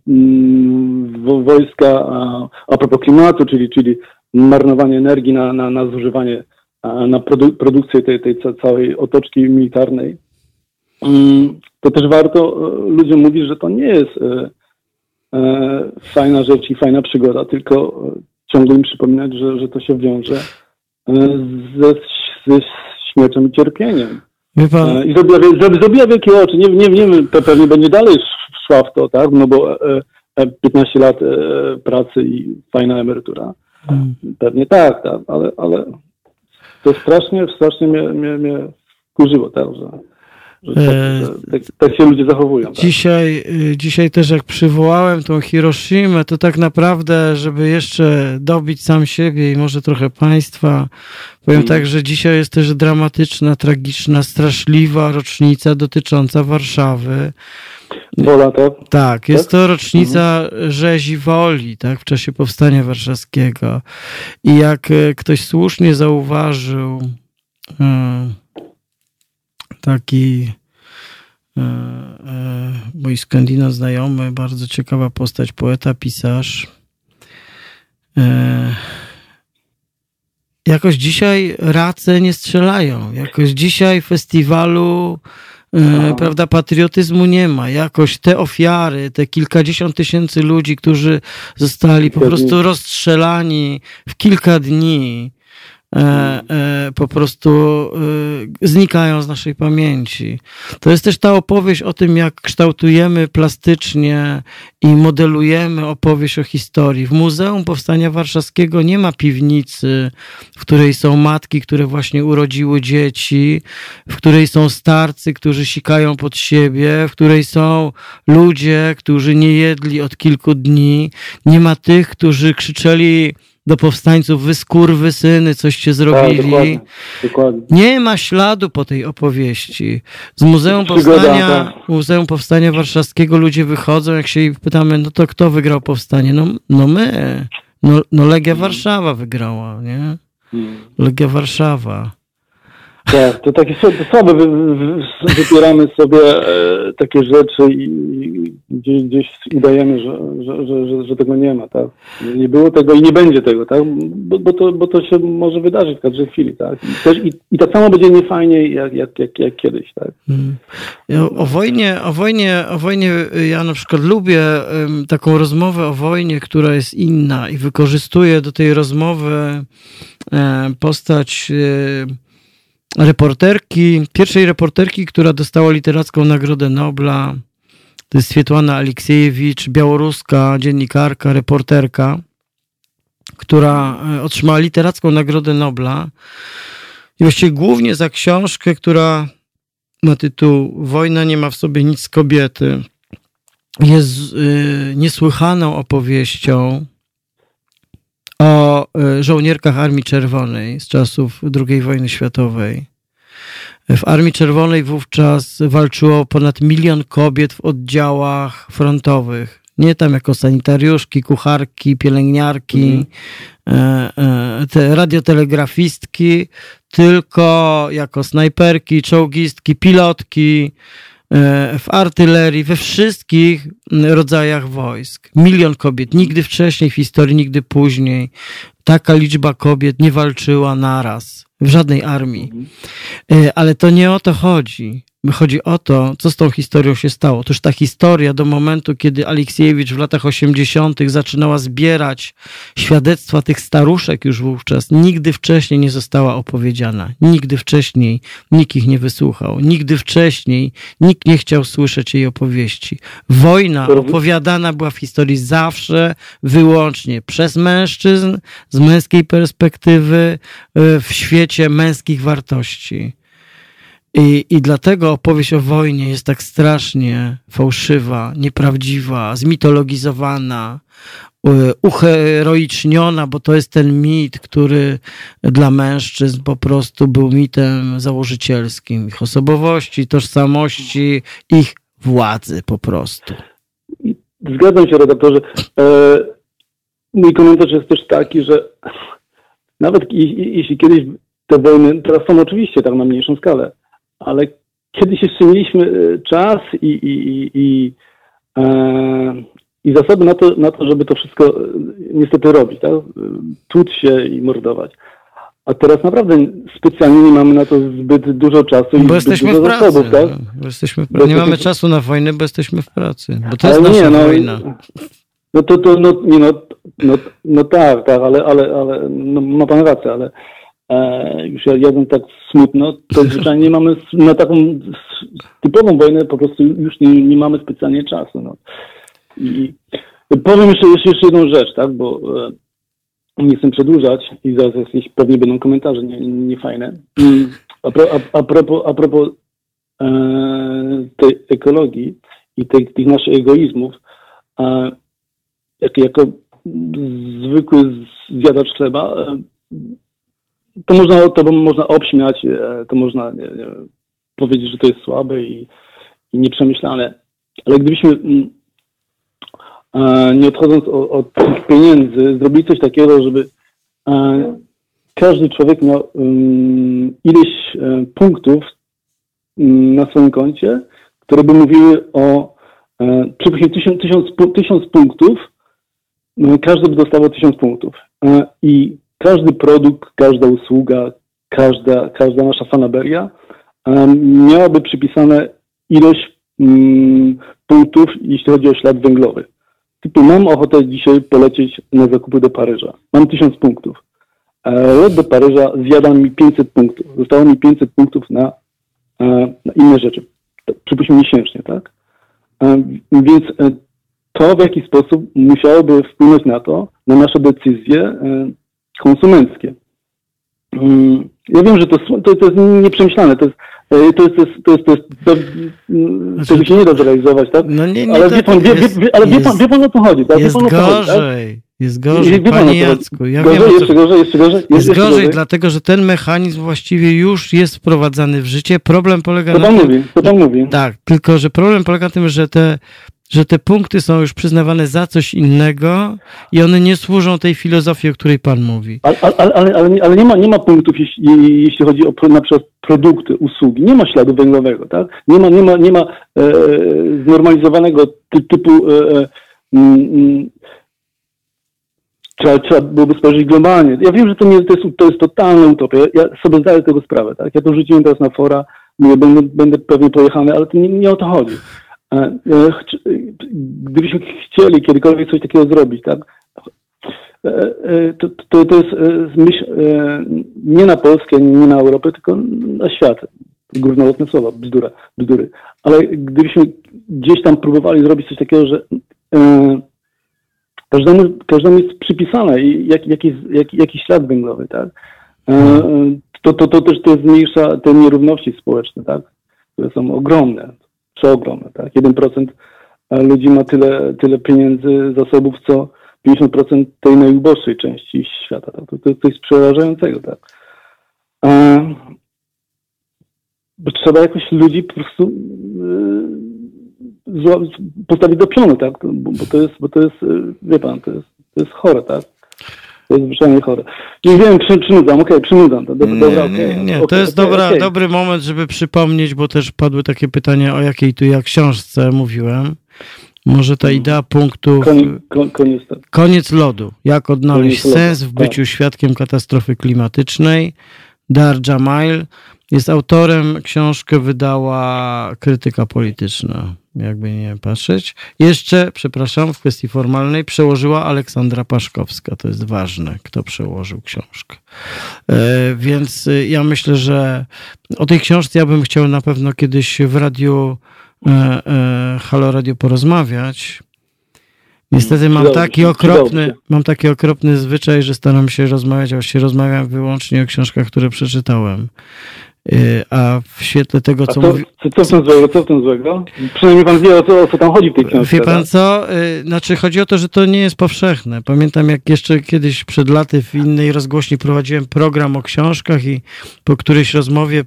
mm, wo- wojska, a, a propos klimatu, czyli, czyli marnowanie energii na, na, na zużywanie, na produ produkcję tej, tej ca- całej otoczki militarnej, mm, to też warto e, ludziom mówić, że to nie jest e, e, fajna rzecz i fajna przygoda, tylko ciągle im przypominać, że, że to się wiąże ze, ze śmiercią i cierpieniem. Pan, I zrobiła, wie- zrobi- zrobiła wielkie oczy. Nie, nie, nie wiem, pe- pewnie będzie dalej sz- szła w to, tak? No bo e, e, 15 lat pracy i fajna emerytura. Mm. Pewnie tak, tak, ale, ale to strasznie, strasznie mnie, mnie, mnie wkurzyło, tak, że, że, tak, E, że tak, tak się ludzie zachowują. Tak? Dzisiaj, y, dzisiaj też jak przywołałem tą Hiroshimę, to tak naprawdę, żeby jeszcze dobić sam siebie i może trochę państwa, powiem Mhm. tak, że dzisiaj jest też dramatyczna, tragiczna, straszliwa rocznica dotycząca Warszawy. Tak? Tak, jest to rocznica rzezi woli, tak, w czasie powstania warszawskiego. I jak e, ktoś słusznie zauważył, e, taki e, mój skandinaw znajomy, bardzo ciekawa postać, poeta, pisarz. Jakoś dzisiaj race nie strzelają. Jakoś dzisiaj festiwalu E, prawda, patriotyzmu nie ma. Jakoś te ofiary, te kilkadziesiąt tysięcy ludzi, którzy zostali po prostu rozstrzelani w kilka dni, po prostu e, znikają z naszej pamięci. To jest też ta opowieść o tym, jak kształtujemy plastycznie i modelujemy opowieść o historii. W Muzeum Powstania Warszawskiego nie ma piwnicy, w której są matki, które właśnie urodziły dzieci, w której są starcy, którzy sikają pod siebie, w której są ludzie, którzy nie jedli od kilku dni. Nie ma tych, którzy krzyczeli do powstańców, wy skurwy syny, coście Tak, zrobili. dokładnie, dokładnie. Nie ma śladu po tej opowieści. Z Muzeum Przygoda, Powstania, tak. Muzeum Powstania Warszawskiego ludzie wychodzą, jak się ich pytamy, no to kto wygrał powstanie? No, no my. No, no Legia Warszawa wygrała, nie? Legia Warszawa. Tak, to takie słabe, słabe wy, wy, wypieramy sobie e, takie rzeczy i, i gdzieś, gdzieś udajemy, że, że, że, że, tego nie ma, tak? Nie było tego i nie będzie tego, tak? Bo, bo, to, bo to się może wydarzyć w każdej chwili, tak? I, też, i, i tak samo będzie niefajnie jak, jak, jak, jak kiedyś, tak? Mm. Ja o wojnie, o wojnie, o wojnie ja na przykład lubię ym, taką rozmowę o wojnie, która jest inna i wykorzystuję do tej rozmowy e, postać e, reporterki, pierwszej reporterki, która dostała literacką Nagrodę Nobla. To jest Swietłana Aleksiejewicz, białoruska dziennikarka, reporterka, która e, otrzymała literacką Nagrodę Nobla. I właściwie głównie za książkę, która ma tytuł Wojna nie ma w sobie nic kobiety. Jest y, niesłychaną opowieścią o y, żołnierkach Armii Czerwonej z czasów II wojny światowej. W Armii Czerwonej wówczas walczyło ponad milion kobiet w oddziałach frontowych. Nie tam jako sanitariuszki, kucharki, pielęgniarki, e, e, te radiotelegrafistki, tylko jako snajperki, czołgistki, pilotki, e, w artylerii, we wszystkich rodzajach wojsk. Milion kobiet. Nigdy wcześniej w historii, nigdy później taka liczba kobiet nie walczyła naraz w żadnej armii. E, Ale to nie o to chodzi. Chodzi o to, co z tą historią się stało. Otóż ta historia do momentu, kiedy Aleksiejewicz w latach 80. zaczynała zbierać świadectwa tych staruszek już wówczas, nigdy wcześniej nie została opowiedziana. Nigdy wcześniej nikt ich nie wysłuchał. Nigdy wcześniej nikt nie chciał słyszeć jej opowieści. Wojna opowiadana była w historii zawsze, wyłącznie przez mężczyzn, z męskiej perspektywy, y, w świecie męskich wartości. I, I dlatego opowieść o wojnie jest tak strasznie fałszywa, nieprawdziwa, zmitologizowana, y, uheroiczniona, bo to jest ten mit, który dla mężczyzn po prostu był mitem założycielskim ich osobowości, tożsamości, ich władzy po prostu. Zgadzam się, redaktorze. E, mój komentarz jest też taki, że nawet jeśli kiedyś te wojny, teraz są oczywiście tak na mniejszą skalę, ale kiedyś jeszcze mieliśmy e, czas i, i, i, i, e, i zasoby na to, na to, żeby to wszystko e, niestety robić, tak? E, Tłuc się i mordować. A teraz naprawdę specjalnie nie mamy na to zbyt dużo czasu i Bo jesteśmy dużo w pracy. zasobów, tak? no. Bo jesteśmy Bo. Nie to- mamy czasu na wojnę, bo jesteśmy w pracy. Bo to jest nasza no, wojna. No to, to no, nie, no, no, no tak, tak, ale, ale, ale no, ma pan rację, ale e, już ja jadę tak smutno, to [laughs] zwyczajnie mamy na taką typową wojnę po prostu już nie, nie mamy specjalnie czasu. No. I powiem jeszcze, jeszcze, jeszcze jedną rzecz, tak, bo e, nie chcę przedłużać i zaraz jakieś pewnie będą komentarze niefajne. Nie, niefajne. Mm, a, pro, a, a propos, a propos e, tej ekologii i tej, tych naszych egoizmów, jak, jako zwykły zjadacz chleba, e, to można, to można obśmiać, e, to można nie, nie, powiedzieć, że to jest słabe i, i nieprzemyślane. Ale gdybyśmy, mm, e, nie odchodząc od tych pieniędzy, zrobili coś takiego, żeby e, każdy człowiek miał mm, ileś punktów mm, na swoim koncie, które by mówiły o przypuśćmy tysiąc, tysiąc, tysiąc punktów, no, każdy by dostawał tysiąc punktów. I każdy produkt, każda usługa, każda, każda nasza fanaberia miałaby przypisane ilość mm, punktów, jeśli chodzi o ślad węglowy. Typu mam ochotę dzisiaj polecieć na zakupy do Paryża. Mam 1000 punktów. E, Lot do Paryża zjada mi 500 punktów. Zostało mi 500 punktów na, e, na inne rzeczy. Przypuśćmy miesięcznie, tak? E, Więc to w jaki sposób musiałoby wpłynąć na to, na nasze decyzje konsumenckie. Mm, Ja wiem, że to, jest- to, to jest nieprzemyślane, to jest, e, to jest, to jest, to jest, to jest to, mm, tego się nie da zrealizować, tak? No nie, nie, ale tak wie pan, wie, wie, jest- wie, ale wie, pan, jest- wie pan o co chodzi, tak? Wie Jest pan o co chodzi, tak? gorzej. Jest gorzej, Wie panie. Jacku. Ja gorzej, wiem, jeszcze gorzej, jeszcze gorzej, Jest jeszcze gorzej, dlatego że ten mechanizm właściwie już jest wprowadzany w życie. Problem polega Co na pan tym, mówi, co pan mówi? Tak, tylko że problem polega na tym, że te, że te punkty są już przyznawane za coś innego i one nie służą tej filozofii, o której pan mówi. Ale, ale, ale, ale, nie, ale nie, ma, nie ma punktów, jeśli, jeśli chodzi o na przykład produkty, usługi. Nie ma śladu węglowego, tak? Nie ma, nie ma, nie ma e, znormalizowanego ty, typu e, e, trzeba, trzeba byłoby spojrzeć globalnie. Ja wiem, że to, nie, to, jest, to jest totalna utopia. Ja sobie zdaję tego sprawę, tak? Ja to rzuciłem teraz na fora, mówię, będę, będę pewnie pojechany, ale to nie, nie o to chodzi. E, e, Gdybyśmy chcieli kiedykolwiek coś takiego zrobić, tak? E, to, to, to jest myśl nie na Polskę, nie na Europę, tylko na świat. Górnolotne słowa, bzdura, bzdury. Ale gdybyśmy gdzieś tam próbowali zrobić coś takiego, że każdemu, każdemu jest przypisane jak, jakiś, jak, jakiś ślad węglowy, tak? To, to, to też to zmniejsza te nierówności społeczne, tak? Które są ogromne, przeogromne, tak? 1% ludzi ma tyle, tyle pieniędzy, zasobów, co 50% tej najuboższej części świata. Tak? To, to jest coś przerażającego, tak? E, bo trzeba jakoś ludzi po prostu e, postawić do pionu, tak? Bo, bo to jest, bo to jest, e, wie pan, to jest, to jest chore, tak? To jest zwyczajnie chore. Nie wiem, przy, przynudzam, okej, przynudzam. To, do, Nie, dobra, nie, okej, nie. To okej, jest dobra, dobry moment, żeby przypomnieć, bo też padły takie pytania, o jakiej tu ja książce mówiłem. Może ta idea punktów. Koniec, kon- koniec tak. Koniec lodu. Jak odnaleźć Koniec lodu, sens w byciu tak. świadkiem katastrofy klimatycznej. Dar Jamail jest autorem. Książkę wydała krytyka polityczna, jakby nie patrzeć. Jeszcze, przepraszam, w kwestii formalnej przełożyła Aleksandra Paszkowska. To jest ważne, kto przełożył książkę. E, więc e, ja myślę, że o tej książce ja bym chciał na pewno kiedyś w radiu e, Halo Radio porozmawiać. Niestety mam taki się, okropny, się. mam taki okropny zwyczaj, że staram się rozmawiać, a właściwie rozmawiam wyłącznie o książkach, które przeczytałem. Y, A w świetle tego, co mówi... co, w tym złego? Co w tym złego? Przynajmniej pan wie, o co, o co tam chodzi w tej książce. Wie pan tak? co? Y, Znaczy chodzi o to, że to nie jest powszechne. Pamiętam jak jeszcze kiedyś przed laty w innej rozgłośni prowadziłem program o książkach i po którejś rozmowie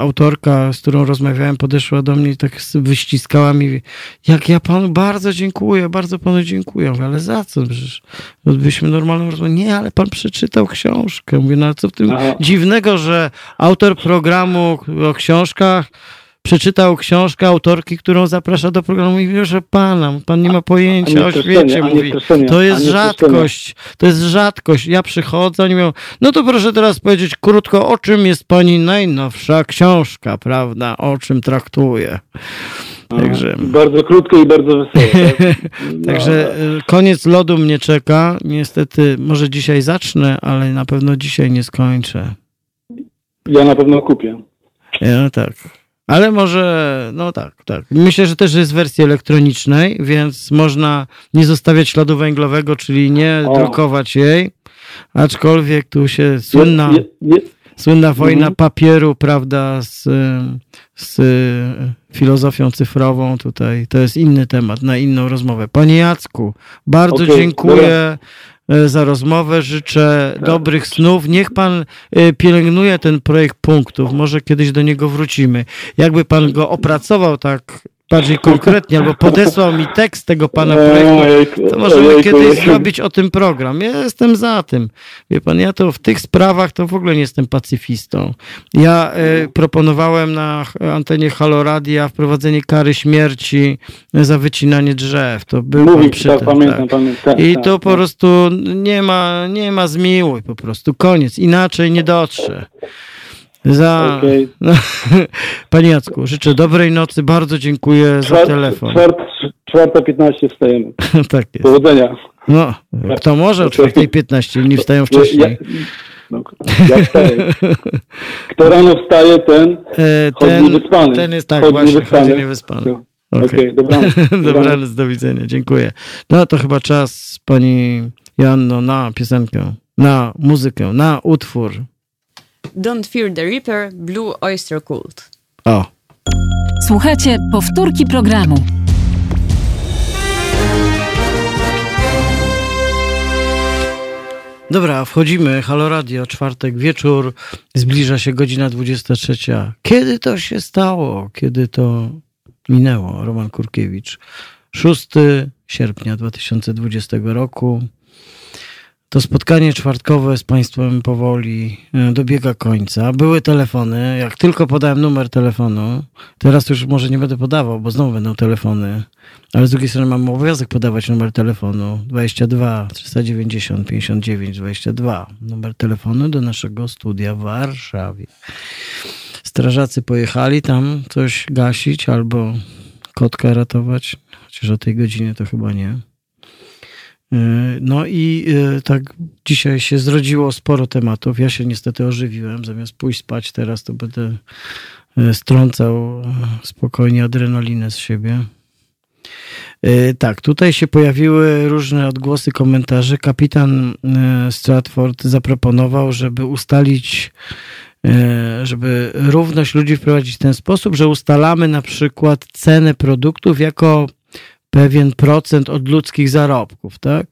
autorka, z którą rozmawiałem, podeszła do mnie i tak wyściskała mi, jak ja panu bardzo dziękuję, bardzo panu dziękuję. Mówię, ale za co? Przecież odbyliśmy normalną rozmowę. Nie, ale pan przeczytał książkę. Mówię, no co w tym Aha. dziwnego, że autor programu o książkach przeczytał książkę autorki, którą zaprasza do programu i mówi, że pana, pan nie ma pojęcia nie o świecie, mówi. To jest rzadkość, to jest rzadkość. Ja przychodzę, oni mówią, no to proszę teraz powiedzieć krótko, o czym jest pani najnowsza książka, prawda, o czym traktuje. Także... Bardzo krótko i bardzo wesoło. Tak? [laughs] No, Także y, koniec lodu mnie czeka. Niestety, może dzisiaj zacznę, ale na pewno dzisiaj nie skończę. Ja na pewno kupię. No tak. Ale może, no tak, tak. Myślę, że też jest w wersji elektronicznej, więc można nie zostawiać śladu węglowego, czyli nie O. drukować jej. Aczkolwiek tu się słynna, Je, je, słynna wojna Mhm. papieru, prawda, z, z filozofią cyfrową tutaj. To jest inny temat, na inną rozmowę. Panie Jacku, bardzo Okej, dziękuję e, za rozmowę. Życzę dobrych snów. Niech pan e, pielęgnuje ten projekt punktów. Może kiedyś do niego wrócimy. Jakby pan go opracował tak bardziej konkretnie, albo podesłał mi tekst tego pana projektu, to możemy kiedyś zrobić o tym program. Ja jestem za tym. Wie pan, ja to w tych sprawach to w ogóle nie jestem pacyfistą. Ja e, proponowałem na antenie Haloradia wprowadzenie kary śmierci za wycinanie drzew. To był Mówi, przy tak, tym, pamiętam, tak. pamiętam. Tak, I tak, to tak. po prostu nie ma, nie ma zmiłuj po prostu. Koniec. Inaczej nie dotrze. Za... Okej. No, [laughs] Panie Jacku, życzę dobrej nocy, bardzo dziękuję za Czwart- telefon. Czwart, czwarta 15 wstajemy. [laughs] tak jest. Powodzenia. No, kto może o 4.15, inni wstają wcześniej. Ja, no, ja wstaję. [laughs] Kto rano wstaje, ten E, ten, ten jest tak, Chodzi właśnie, niewyspany. chodzi niewyspany. No. Okej, Okej. dobranoc. Dobranoc, do widzenia, dziękuję. No to chyba czas, pani Janno, na piosenkę, na muzykę, na utwór. Don't Fear the Reaper, Blue Oyster Cult. O, Słuchajcie powtórki programu. Dobra, wchodzimy. Halo Radio, czwartek wieczór, zbliża się godzina 23. Kiedy to się stało? Kiedy to minęło? Roman Kurkiewicz. 6 sierpnia 2020 roku. To spotkanie czwartkowe z Państwem powoli e, dobiega końca. Były telefony. Jak tylko podałem numer telefonu, teraz już może nie będę podawał, bo znowu będą telefony. Ale z drugiej strony mam obowiązek podawać numer telefonu 22 390 59 22. Numer telefonu do naszego studia w Warszawie. Strażacy pojechali tam coś gasić albo kotka ratować, chociaż o tej godzinie to chyba nie. Yy, No i yy, tak dzisiaj się zrodziło sporo tematów. Ja się niestety ożywiłem. Zamiast pójść spać teraz, to będę yy, strącał spokojnie adrenalinę z siebie. Tak, tutaj się pojawiły różne odgłosy, komentarze. Kapitan Stratford zaproponował, żeby ustalić, żeby równość ludzi wprowadzić w ten sposób, że ustalamy na przykład cenę produktów jako pewien procent od ludzkich zarobków, tak?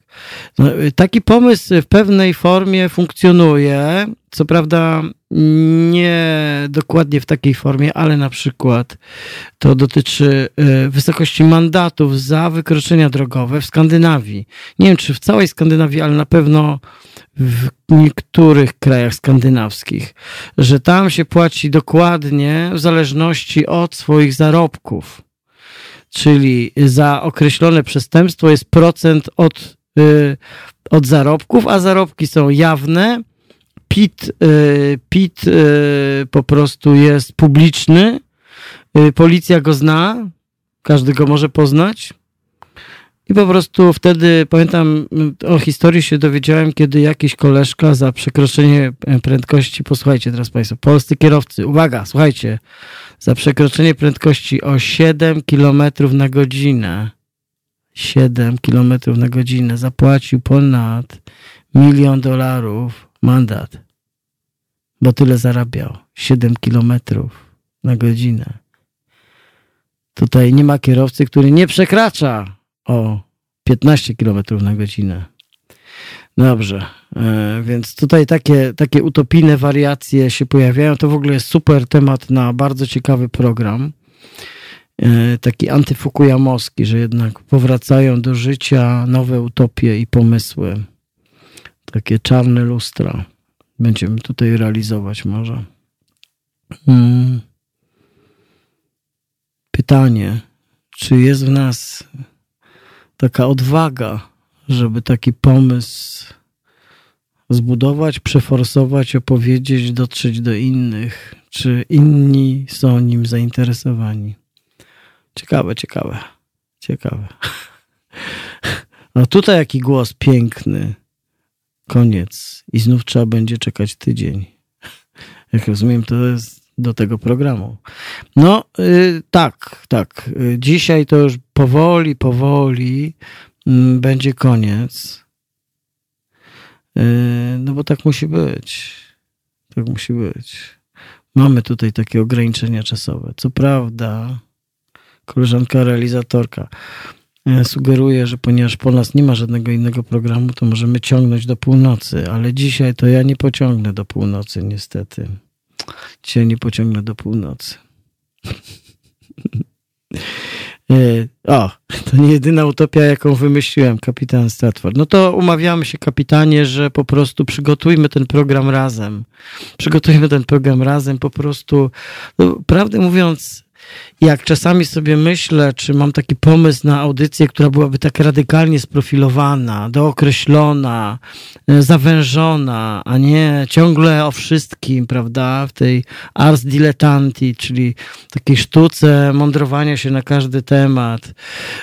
No, taki pomysł w pewnej formie funkcjonuje, co prawda nie dokładnie w takiej formie, ale na przykład to dotyczy y, wysokości mandatów za wykroczenia drogowe w Skandynawii. Nie wiem, czy w całej Skandynawii, ale na pewno w niektórych krajach skandynawskich, że tam się płaci dokładnie w zależności od swoich zarobków czyli za określone przestępstwo jest procent od, y, od zarobków, a zarobki są jawne. PIT, y, PIT y, po prostu jest publiczny. Policja go zna, każdy go może poznać. I po prostu wtedy pamiętam o historii się dowiedziałem, kiedy jakiś koleżka za przekroczenie e, prędkości, posłuchajcie teraz Państwo, polscy kierowcy, uwaga, słuchajcie, za przekroczenie prędkości o 7 km na godzinę, 7 km na godzinę zapłacił ponad milion dolarów mandat, bo tyle zarabiał, 7 km na godzinę. Tutaj nie ma kierowcy, który nie przekracza o 15 km na godzinę. Dobrze, e, więc tutaj takie, takie utopijne wariacje się pojawiają. To w ogóle jest super temat na bardzo ciekawy program. E, Taki antyfukujamowski, że jednak powracają do życia nowe utopie i pomysły. Takie czarne lustra. Będziemy tutaj realizować może. Mm. Pytanie, czy jest w nas taka odwaga, żeby taki pomysł zbudować, przeforsować, opowiedzieć, dotrzeć do innych? Czy inni są nim zainteresowani? Ciekawe, ciekawe, ciekawe. [laughs] No tutaj jaki głos piękny. Koniec. I znów trzeba będzie czekać tydzień. [laughs] Jak rozumiem, to jest do tego programu. No, y, tak, tak. Y, Dzisiaj to już powoli, powoli mm, będzie koniec. Y, No bo tak musi być. Tak musi być. Mamy tutaj takie ograniczenia czasowe. Co prawda, koleżanka realizatorka sugeruje, że ponieważ po nas nie ma żadnego innego programu, to możemy ciągnąć do północy, ale dzisiaj to ja nie pociągnę do północy, niestety. Dzisiaj nie pociągnę do północy. [laughs] E, O, to nie jedyna utopia, jaką wymyśliłem, kapitan Stratford. No to umawiamy się, kapitanie, że po prostu przygotujmy ten program razem. Przygotujmy ten program razem, po prostu. No, prawdę mówiąc, jak czasami sobie myślę, czy mam taki pomysł na audycję, która byłaby tak radykalnie sprofilowana, dookreślona, e, zawężona, a nie ciągle o wszystkim, prawda, w tej ars dilettanti, czyli takiej sztuce mądrowania się na każdy temat,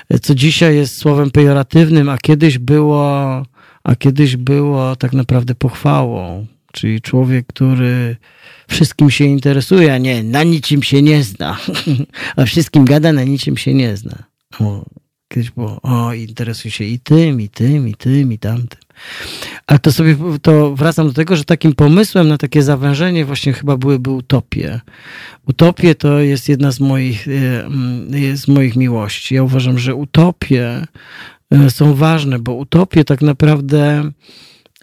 e, co dzisiaj jest słowem pejoratywnym, a kiedyś było, a kiedyś było tak naprawdę pochwałą, czyli człowiek, który wszystkim się interesuje, a nie na niczym się nie zna. [laughs] a wszystkim gada, na niczym się nie zna. O, kiedyś było, o, interesuje się i tym, i tym, i tym, i tamtym. Ale to sobie, to wracam do tego, że takim pomysłem na takie zawężenie właśnie chyba byłyby utopie. Utopie to jest jedna z moich, e, z moich miłości. Ja uważam, że utopie e, są ważne, bo utopie tak naprawdę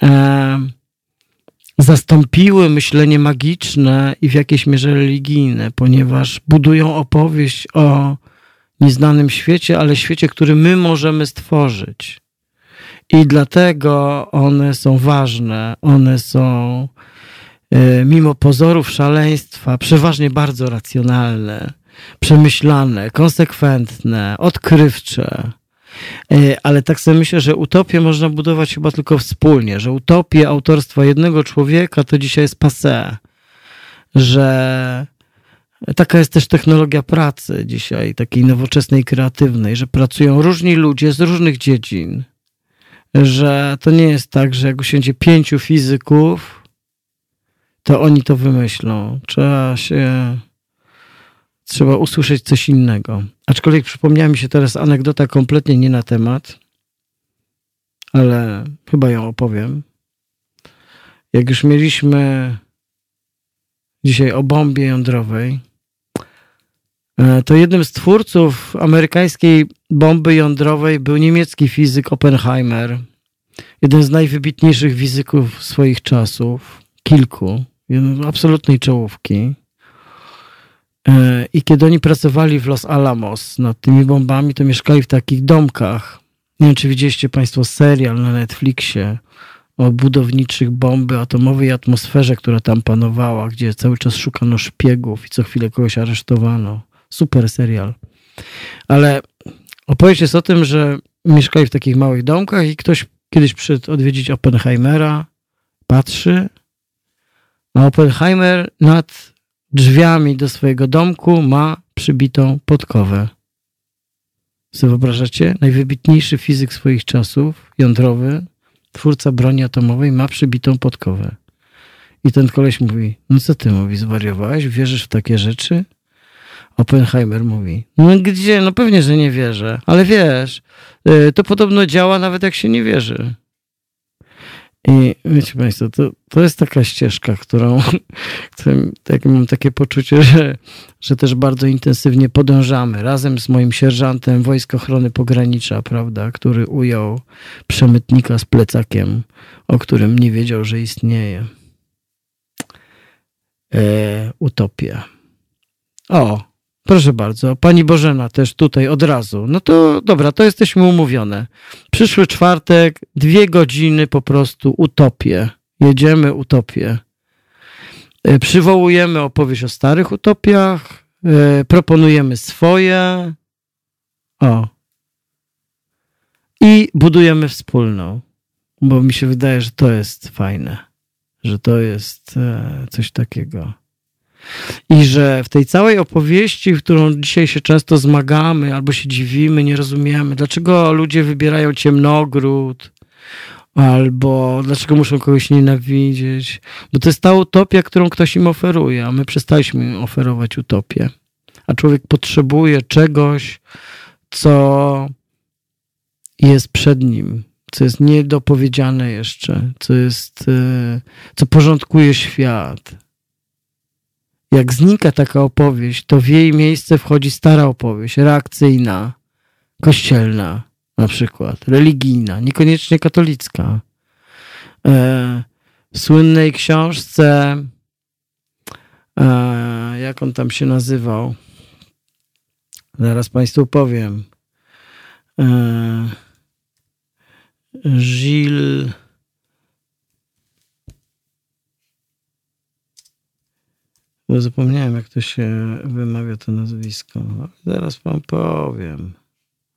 e, zastąpiły myślenie magiczne i w jakiejś mierze religijne, ponieważ budują opowieść o nieznanym świecie, ale świecie, który my możemy stworzyć. I dlatego one są ważne, one są e, mimo pozorów szaleństwa przeważnie bardzo racjonalne, przemyślane, konsekwentne, odkrywcze. E, ale tak sobie myślę, że utopię można budować chyba tylko wspólnie, że utopię autorstwa jednego człowieka to dzisiaj jest passé, że taka jest też technologia pracy dzisiaj, takiej nowoczesnej, kreatywnej, że pracują różni ludzie z różnych dziedzin, że to nie jest tak, że jak usiądzie pięciu fizyków, to oni to wymyślą. Trzeba się trzeba usłyszeć coś innego. Aczkolwiek przypomniała mi się teraz anegdota kompletnie nie na temat, ale chyba ją opowiem. Jak już mieliśmy dzisiaj o bombie jądrowej, e, to jednym z twórców amerykańskiej bomby jądrowej był niemiecki fizyk Oppenheimer. Jeden z najwybitniejszych fizyków swoich czasów, kilku, absolutnej czołówki. E, I kiedy oni pracowali w Los Alamos nad tymi bombami, to mieszkali w takich domkach. Nie wiem, czy widzieliście Państwo serial na Netflixie o budowniczych bomby atomowej atmosferze, która tam panowała, gdzie cały czas szukano szpiegów i co chwilę kogoś aresztowano. Super serial. Ale opowieść jest o tym, że mieszkali w takich małych domkach i ktoś kiedyś przyszedł odwiedzić Oppenheimera, patrzy, a Oppenheimer nad drzwiami do swojego domku ma przybitą podkowę. Co wyobrażacie? Najwybitniejszy fizyk swoich czasów, jądrowy, twórca broni atomowej, ma przybitą podkowę. I ten koleś mówi, no co ty mówi, zwariowałeś? Wierzysz w takie rzeczy? Oppenheimer mówi, no gdzie? No pewnie, że nie wierzę, ale wiesz, y, to podobno działa nawet jak się nie wierzy. I wiecie Państwo, to, to jest taka ścieżka, którą, [laughs] tak, mam takie poczucie, że, że też bardzo intensywnie podążamy. Razem z moim sierżantem Wojsk Ochrony Pogranicza, prawda, który ujął przemytnika z plecakiem, o którym nie wiedział, że istnieje. E, utopia. O, Proszę bardzo, pani Bożena też tutaj od razu. No to dobra, to jesteśmy umówione. Przyszły czwartek, dwie godziny po prostu utopię. Jedziemy utopię. E, przywołujemy opowieść o starych utopiach, e, proponujemy swoje. O. I budujemy wspólną, bo mi się wydaje, że to jest fajne, że to jest e, coś takiego. I że w tej całej opowieści, w którą dzisiaj się często zmagamy albo się dziwimy, nie rozumiemy, dlaczego ludzie wybierają ciemnogród, albo dlaczego muszą kogoś nienawidzieć, bo to jest ta utopia, którą ktoś im oferuje, a my przestaliśmy oferować utopię. A człowiek potrzebuje czegoś, co jest przed nim, co jest niedopowiedziane jeszcze, co jest, e, co porządkuje świat jak znika taka opowieść, to w jej miejsce wchodzi stara opowieść, reakcyjna, kościelna na przykład, religijna, niekoniecznie katolicka. E, w słynnej książce, e, jak on tam się nazywał, zaraz Państwu powiem, e, Gilles Bo zapomniałem, jak to się wymawia to nazwisko. Zaraz wam powiem.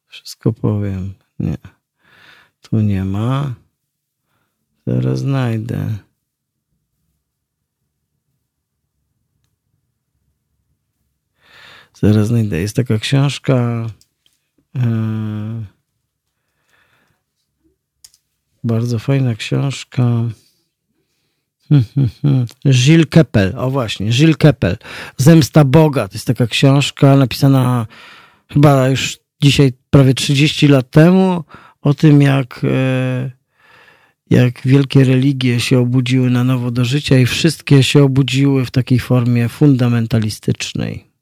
Wszystko powiem. Nie. Tu nie ma. Zaraz znajdę. Zaraz znajdę. Jest taka książka. Yy, bardzo fajna książka. [laughs] Gilles Keppel, o właśnie, Gilles Keppel. Zemsta Boga. To jest taka książka napisana chyba już dzisiaj prawie 30 lat temu o tym, jak, e, jak wielkie religie się obudziły na nowo do życia i wszystkie się obudziły w takiej formie fundamentalistycznej.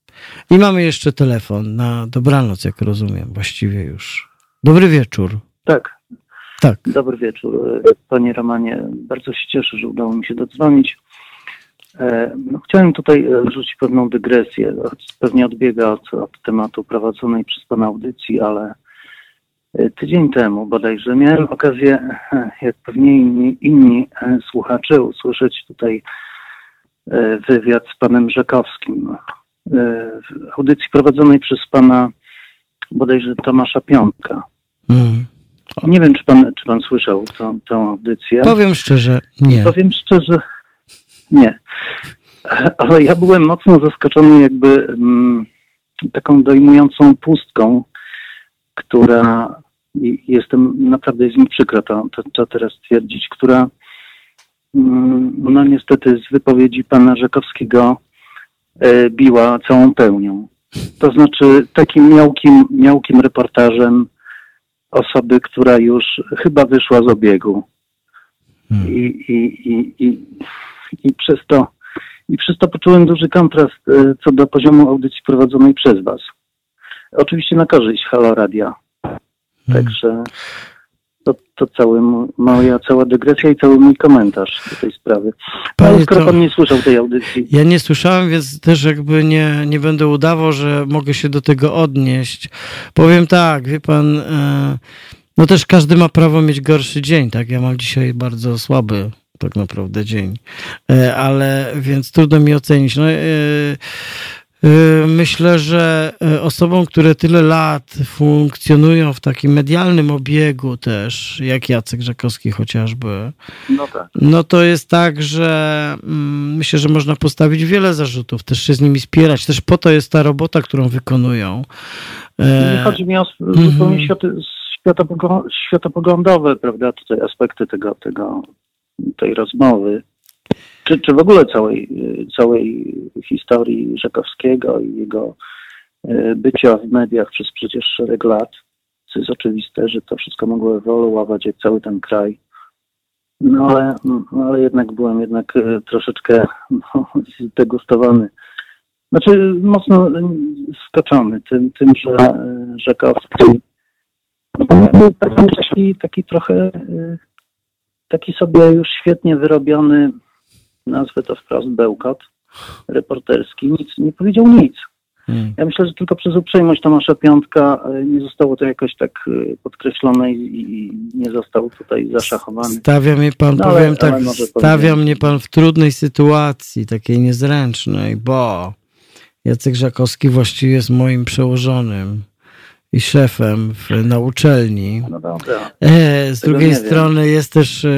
I mamy jeszcze telefon na dobranoc, jak rozumiem, właściwie już. Dobry wieczór. Tak. Tak. Dobry wieczór, panie Romanie. Bardzo się cieszę, że udało mi się dodzwonić. E, no, chciałem tutaj e, rzucić pewną dygresję. Pewnie odbiega od, od tematu prowadzonej przez pana audycji, ale e, tydzień temu bodajże miałem okazję, jak pewnie inni, inni słuchacze, usłyszeć tutaj wywiad z panem Rzekowskim. W audycji prowadzonej przez pana bodajże Tomasza Piątka. Mm. Nie wiem, czy pan, czy pan słyszał tą, tą audycję. Powiem szczerze, nie. Powiem szczerze, nie. Ale ja byłem mocno zaskoczony jakby mm, taką dojmującą pustką, która jestem, naprawdę jest mi przykro to, to, to teraz twierdzić, która mm, no niestety z wypowiedzi pana Rzekowskiego e, biła całą pełnią. To znaczy takim miałkim, miałkim reportażem osoby, która już chyba wyszła z obiegu. Hmm. I, i, i, i, I przez to i przez to poczułem duży kontrast e, co do poziomu audycji prowadzonej przez Was. Oczywiście na korzyść Halo Radia. Hmm. Także to, to cały, moja cała dygresja i cały mój komentarz do tej sprawy. Panie, Ale skoro to... pan nie słyszał tej audycji. Ja nie słyszałem, więc też jakby nie, nie będę udawał, że mogę się do tego odnieść. Powiem tak, wie pan, e, no też każdy ma prawo mieć gorszy dzień, tak? Ja mam dzisiaj bardzo słaby tak naprawdę dzień, e, ale więc trudno mi ocenić. No, e, Y, myślę, że y, osobom, które tyle lat funkcjonują w takim medialnym obiegu też, jak Jacek Rzekowski chociażby, no, tak. no to jest tak, że mm, myślę, że można postawić wiele zarzutów, też się z nimi spierać, też po to jest ta robota, którą wykonują. Nie chodzi mi o zupełnie mm -hmm. światopoglądowe, prawda, tutaj aspekty tego, tego, tej rozmowy czy, czy w ogóle całej, całej historii Rzekowskiego i jego e, bycia w mediach przez przecież szereg lat, co jest oczywiste, że to wszystko mogło ewoluować jak cały ten kraj. No ale, no, ale jednak byłem jednak e, troszeczkę no, [laughs] zdegustowany. Znaczy mocno skoczony tym, tym że Rzekowski był taki, taki trochę taki sobie już świetnie wyrobiony nazwę to wprost bełkot reporterski, nic, nie powiedział nic. Hmm. Ja myślę, że tylko przez uprzejmość Tomasza Piątka e, nie zostało to jakoś tak e, podkreślone i nie został tutaj zaszachowany. Stawia mnie pan, no, powiem ale, tak, ale stawia mnie pan w trudnej sytuacji, takiej niezręcznej, bo Jacek Żakowski właściwie jest moim przełożonym i szefem w, na uczelni. No dobra. E, z Tego drugiej strony wiem. jest też, e,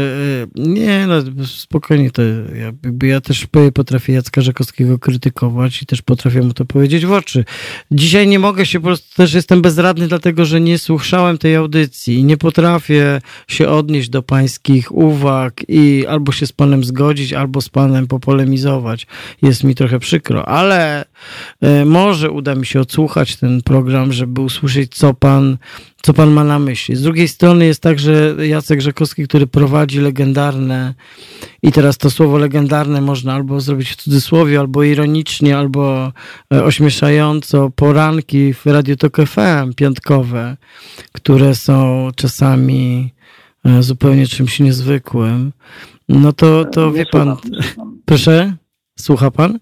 nie no spokojnie, to ja, ja też potrafię Jacka Żakowskiego krytykować i też potrafię mu to powiedzieć w oczy. Dzisiaj nie mogę się, po prostu też jestem bezradny, dlatego że nie słuchałem tej audycji i nie potrafię się odnieść do pańskich uwag i albo się z panem zgodzić, albo z panem popolemizować. Jest mi trochę przykro, ale e, może uda mi się odsłuchać ten program, żeby usłyszeć co pan, co pan ma na myśli. Z drugiej strony jest także Jacek Rzekowski, który prowadzi legendarne i teraz to słowo legendarne można albo zrobić w cudzysłowie, albo ironicznie, albo e, ośmieszająco poranki w Radio Tok FM piątkowe, które są czasami e, zupełnie czymś niezwykłym. No to, to wie pan... Proszę? Słucha pan?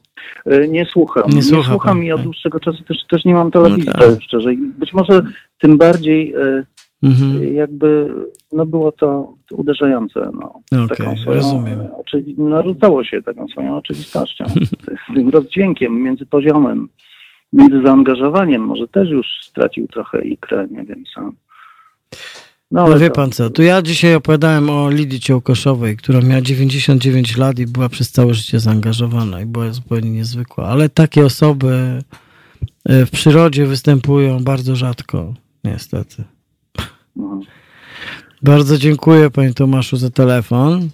E, nie słucham. Nie, nie słucha słucham i od dłuższego czasu też, też nie mam telewizji, no tak. szczerze. I być może tym bardziej e, Mhm. jakby no było to uderzające. No, Okej, taką swoją, rozumiem. Oczywi- narzucało się taką swoją oczywistością, [laughs] z tym rozdźwiękiem między poziomem, między zaangażowaniem. Może też już stracił trochę ikrę, nie wiem sam. No ale wie to- pan co, tu ja dzisiaj opowiadałem o Lidii Ciołkoszowej, która miała 99 lat i była przez całe życie zaangażowana i była zupełnie niezwykła. Ale takie osoby e, w przyrodzie występują bardzo rzadko, niestety. No. Bardzo dziękuję panie Tomaszu za telefon.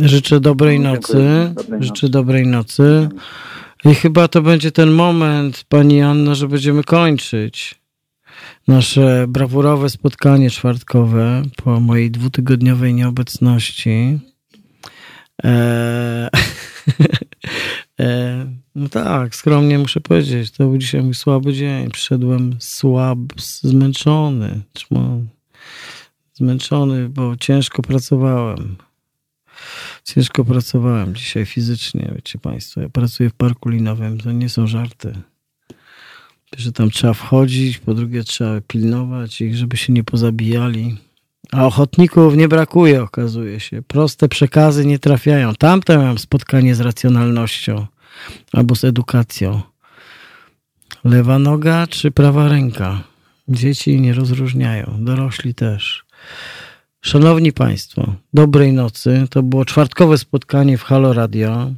Życzę dobrej No, nocy. Dobrej Życzę nocy. dobrej nocy. I chyba to będzie ten moment, pani Anno, że będziemy kończyć nasze brawurowe spotkanie czwartkowe po mojej dwutygodniowej nieobecności. Eee, [laughs] no tak, skromnie muszę powiedzieć, to był dzisiaj mój słaby dzień. Przyszedłem słab, zmęczony. Zmęczony, bo ciężko pracowałem. Ciężko pracowałem dzisiaj fizycznie, wiecie Państwo. Ja pracuję w parku linowym, to nie są żarty. Że tam trzeba wchodzić, po drugie trzeba pilnować ich, żeby się nie pozabijali. A ochotników nie brakuje, okazuje się. Proste przekazy nie trafiają. Tamte miałem spotkanie z racjonalnością albo z edukacją. Lewa noga czy prawa ręka? Dzieci nie rozróżniają, dorośli też. Szanowni Państwo, dobrej nocy. To było czwartkowe spotkanie w Halo Radio,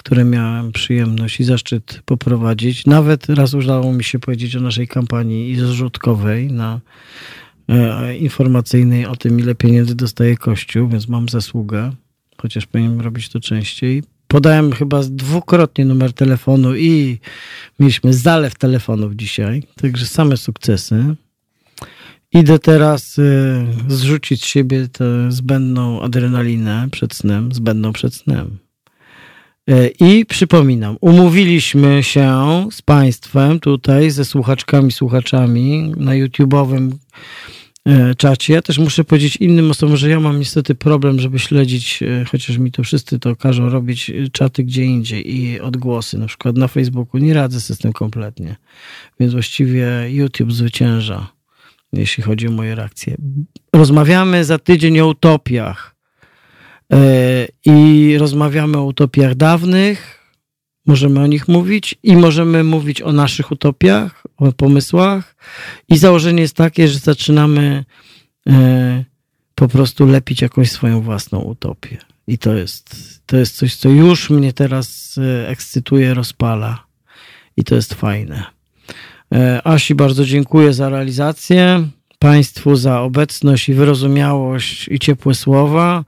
które miałem przyjemność i zaszczyt poprowadzić. Nawet raz udało mi się powiedzieć o naszej kampanii zrzutkowej na e, informacyjnej o tym, ile pieniędzy dostaje Kościół, więc mam zasługę, chociaż powinienem robić to częściej. Podałem chyba dwukrotnie numer telefonu i mieliśmy zalew telefonów dzisiaj, także same sukcesy. Idę teraz y, zrzucić z siebie tę zbędną adrenalinę przed snem, zbędną przed snem. Y, I przypominam, umówiliśmy się z Państwem tutaj, ze słuchaczkami, słuchaczami na YouTube'owym y, czacie. Ja też muszę powiedzieć innym osobom, że ja mam niestety problem, żeby śledzić, y, chociaż mi to wszyscy to każą robić, czaty gdzie indziej i odgłosy, na przykład na Facebooku. Nie radzę sobie z tym kompletnie. Więc właściwie YouTube zwycięża jeśli chodzi o moje reakcje. Rozmawiamy za tydzień o utopiach E, i rozmawiamy o utopiach dawnych, możemy o nich mówić i możemy mówić o naszych utopiach, o pomysłach i założenie jest takie, że zaczynamy e, po prostu lepić jakąś swoją własną utopię. I to jest, to jest coś, co już mnie teraz e, ekscytuje, rozpala i to jest fajne. E, Asi bardzo dziękuję za realizację, Państwu za obecność i wyrozumiałość i ciepłe słowa.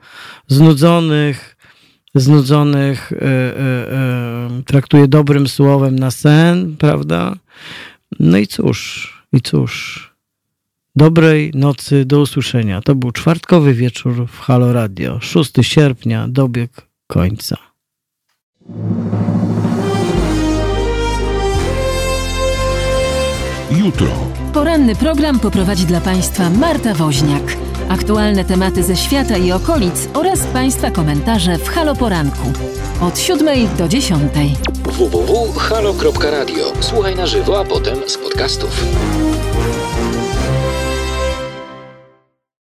Znudzonych, znudzonych e, e, e, traktuję dobrym słowem na sen, prawda? No i cóż, i cóż. Dobrej nocy, do usłyszenia. To był czwartkowy wieczór w Halo Radio. 6 sierpnia dobiegł końca. Jutro. Poranny program poprowadzi dla Państwa Marta Woźniak. Aktualne tematy ze świata i okolic oraz Państwa komentarze w Halo Poranku. Od 7 do 10. www.halo.radio. Słuchaj na żywo, a potem z podcastów.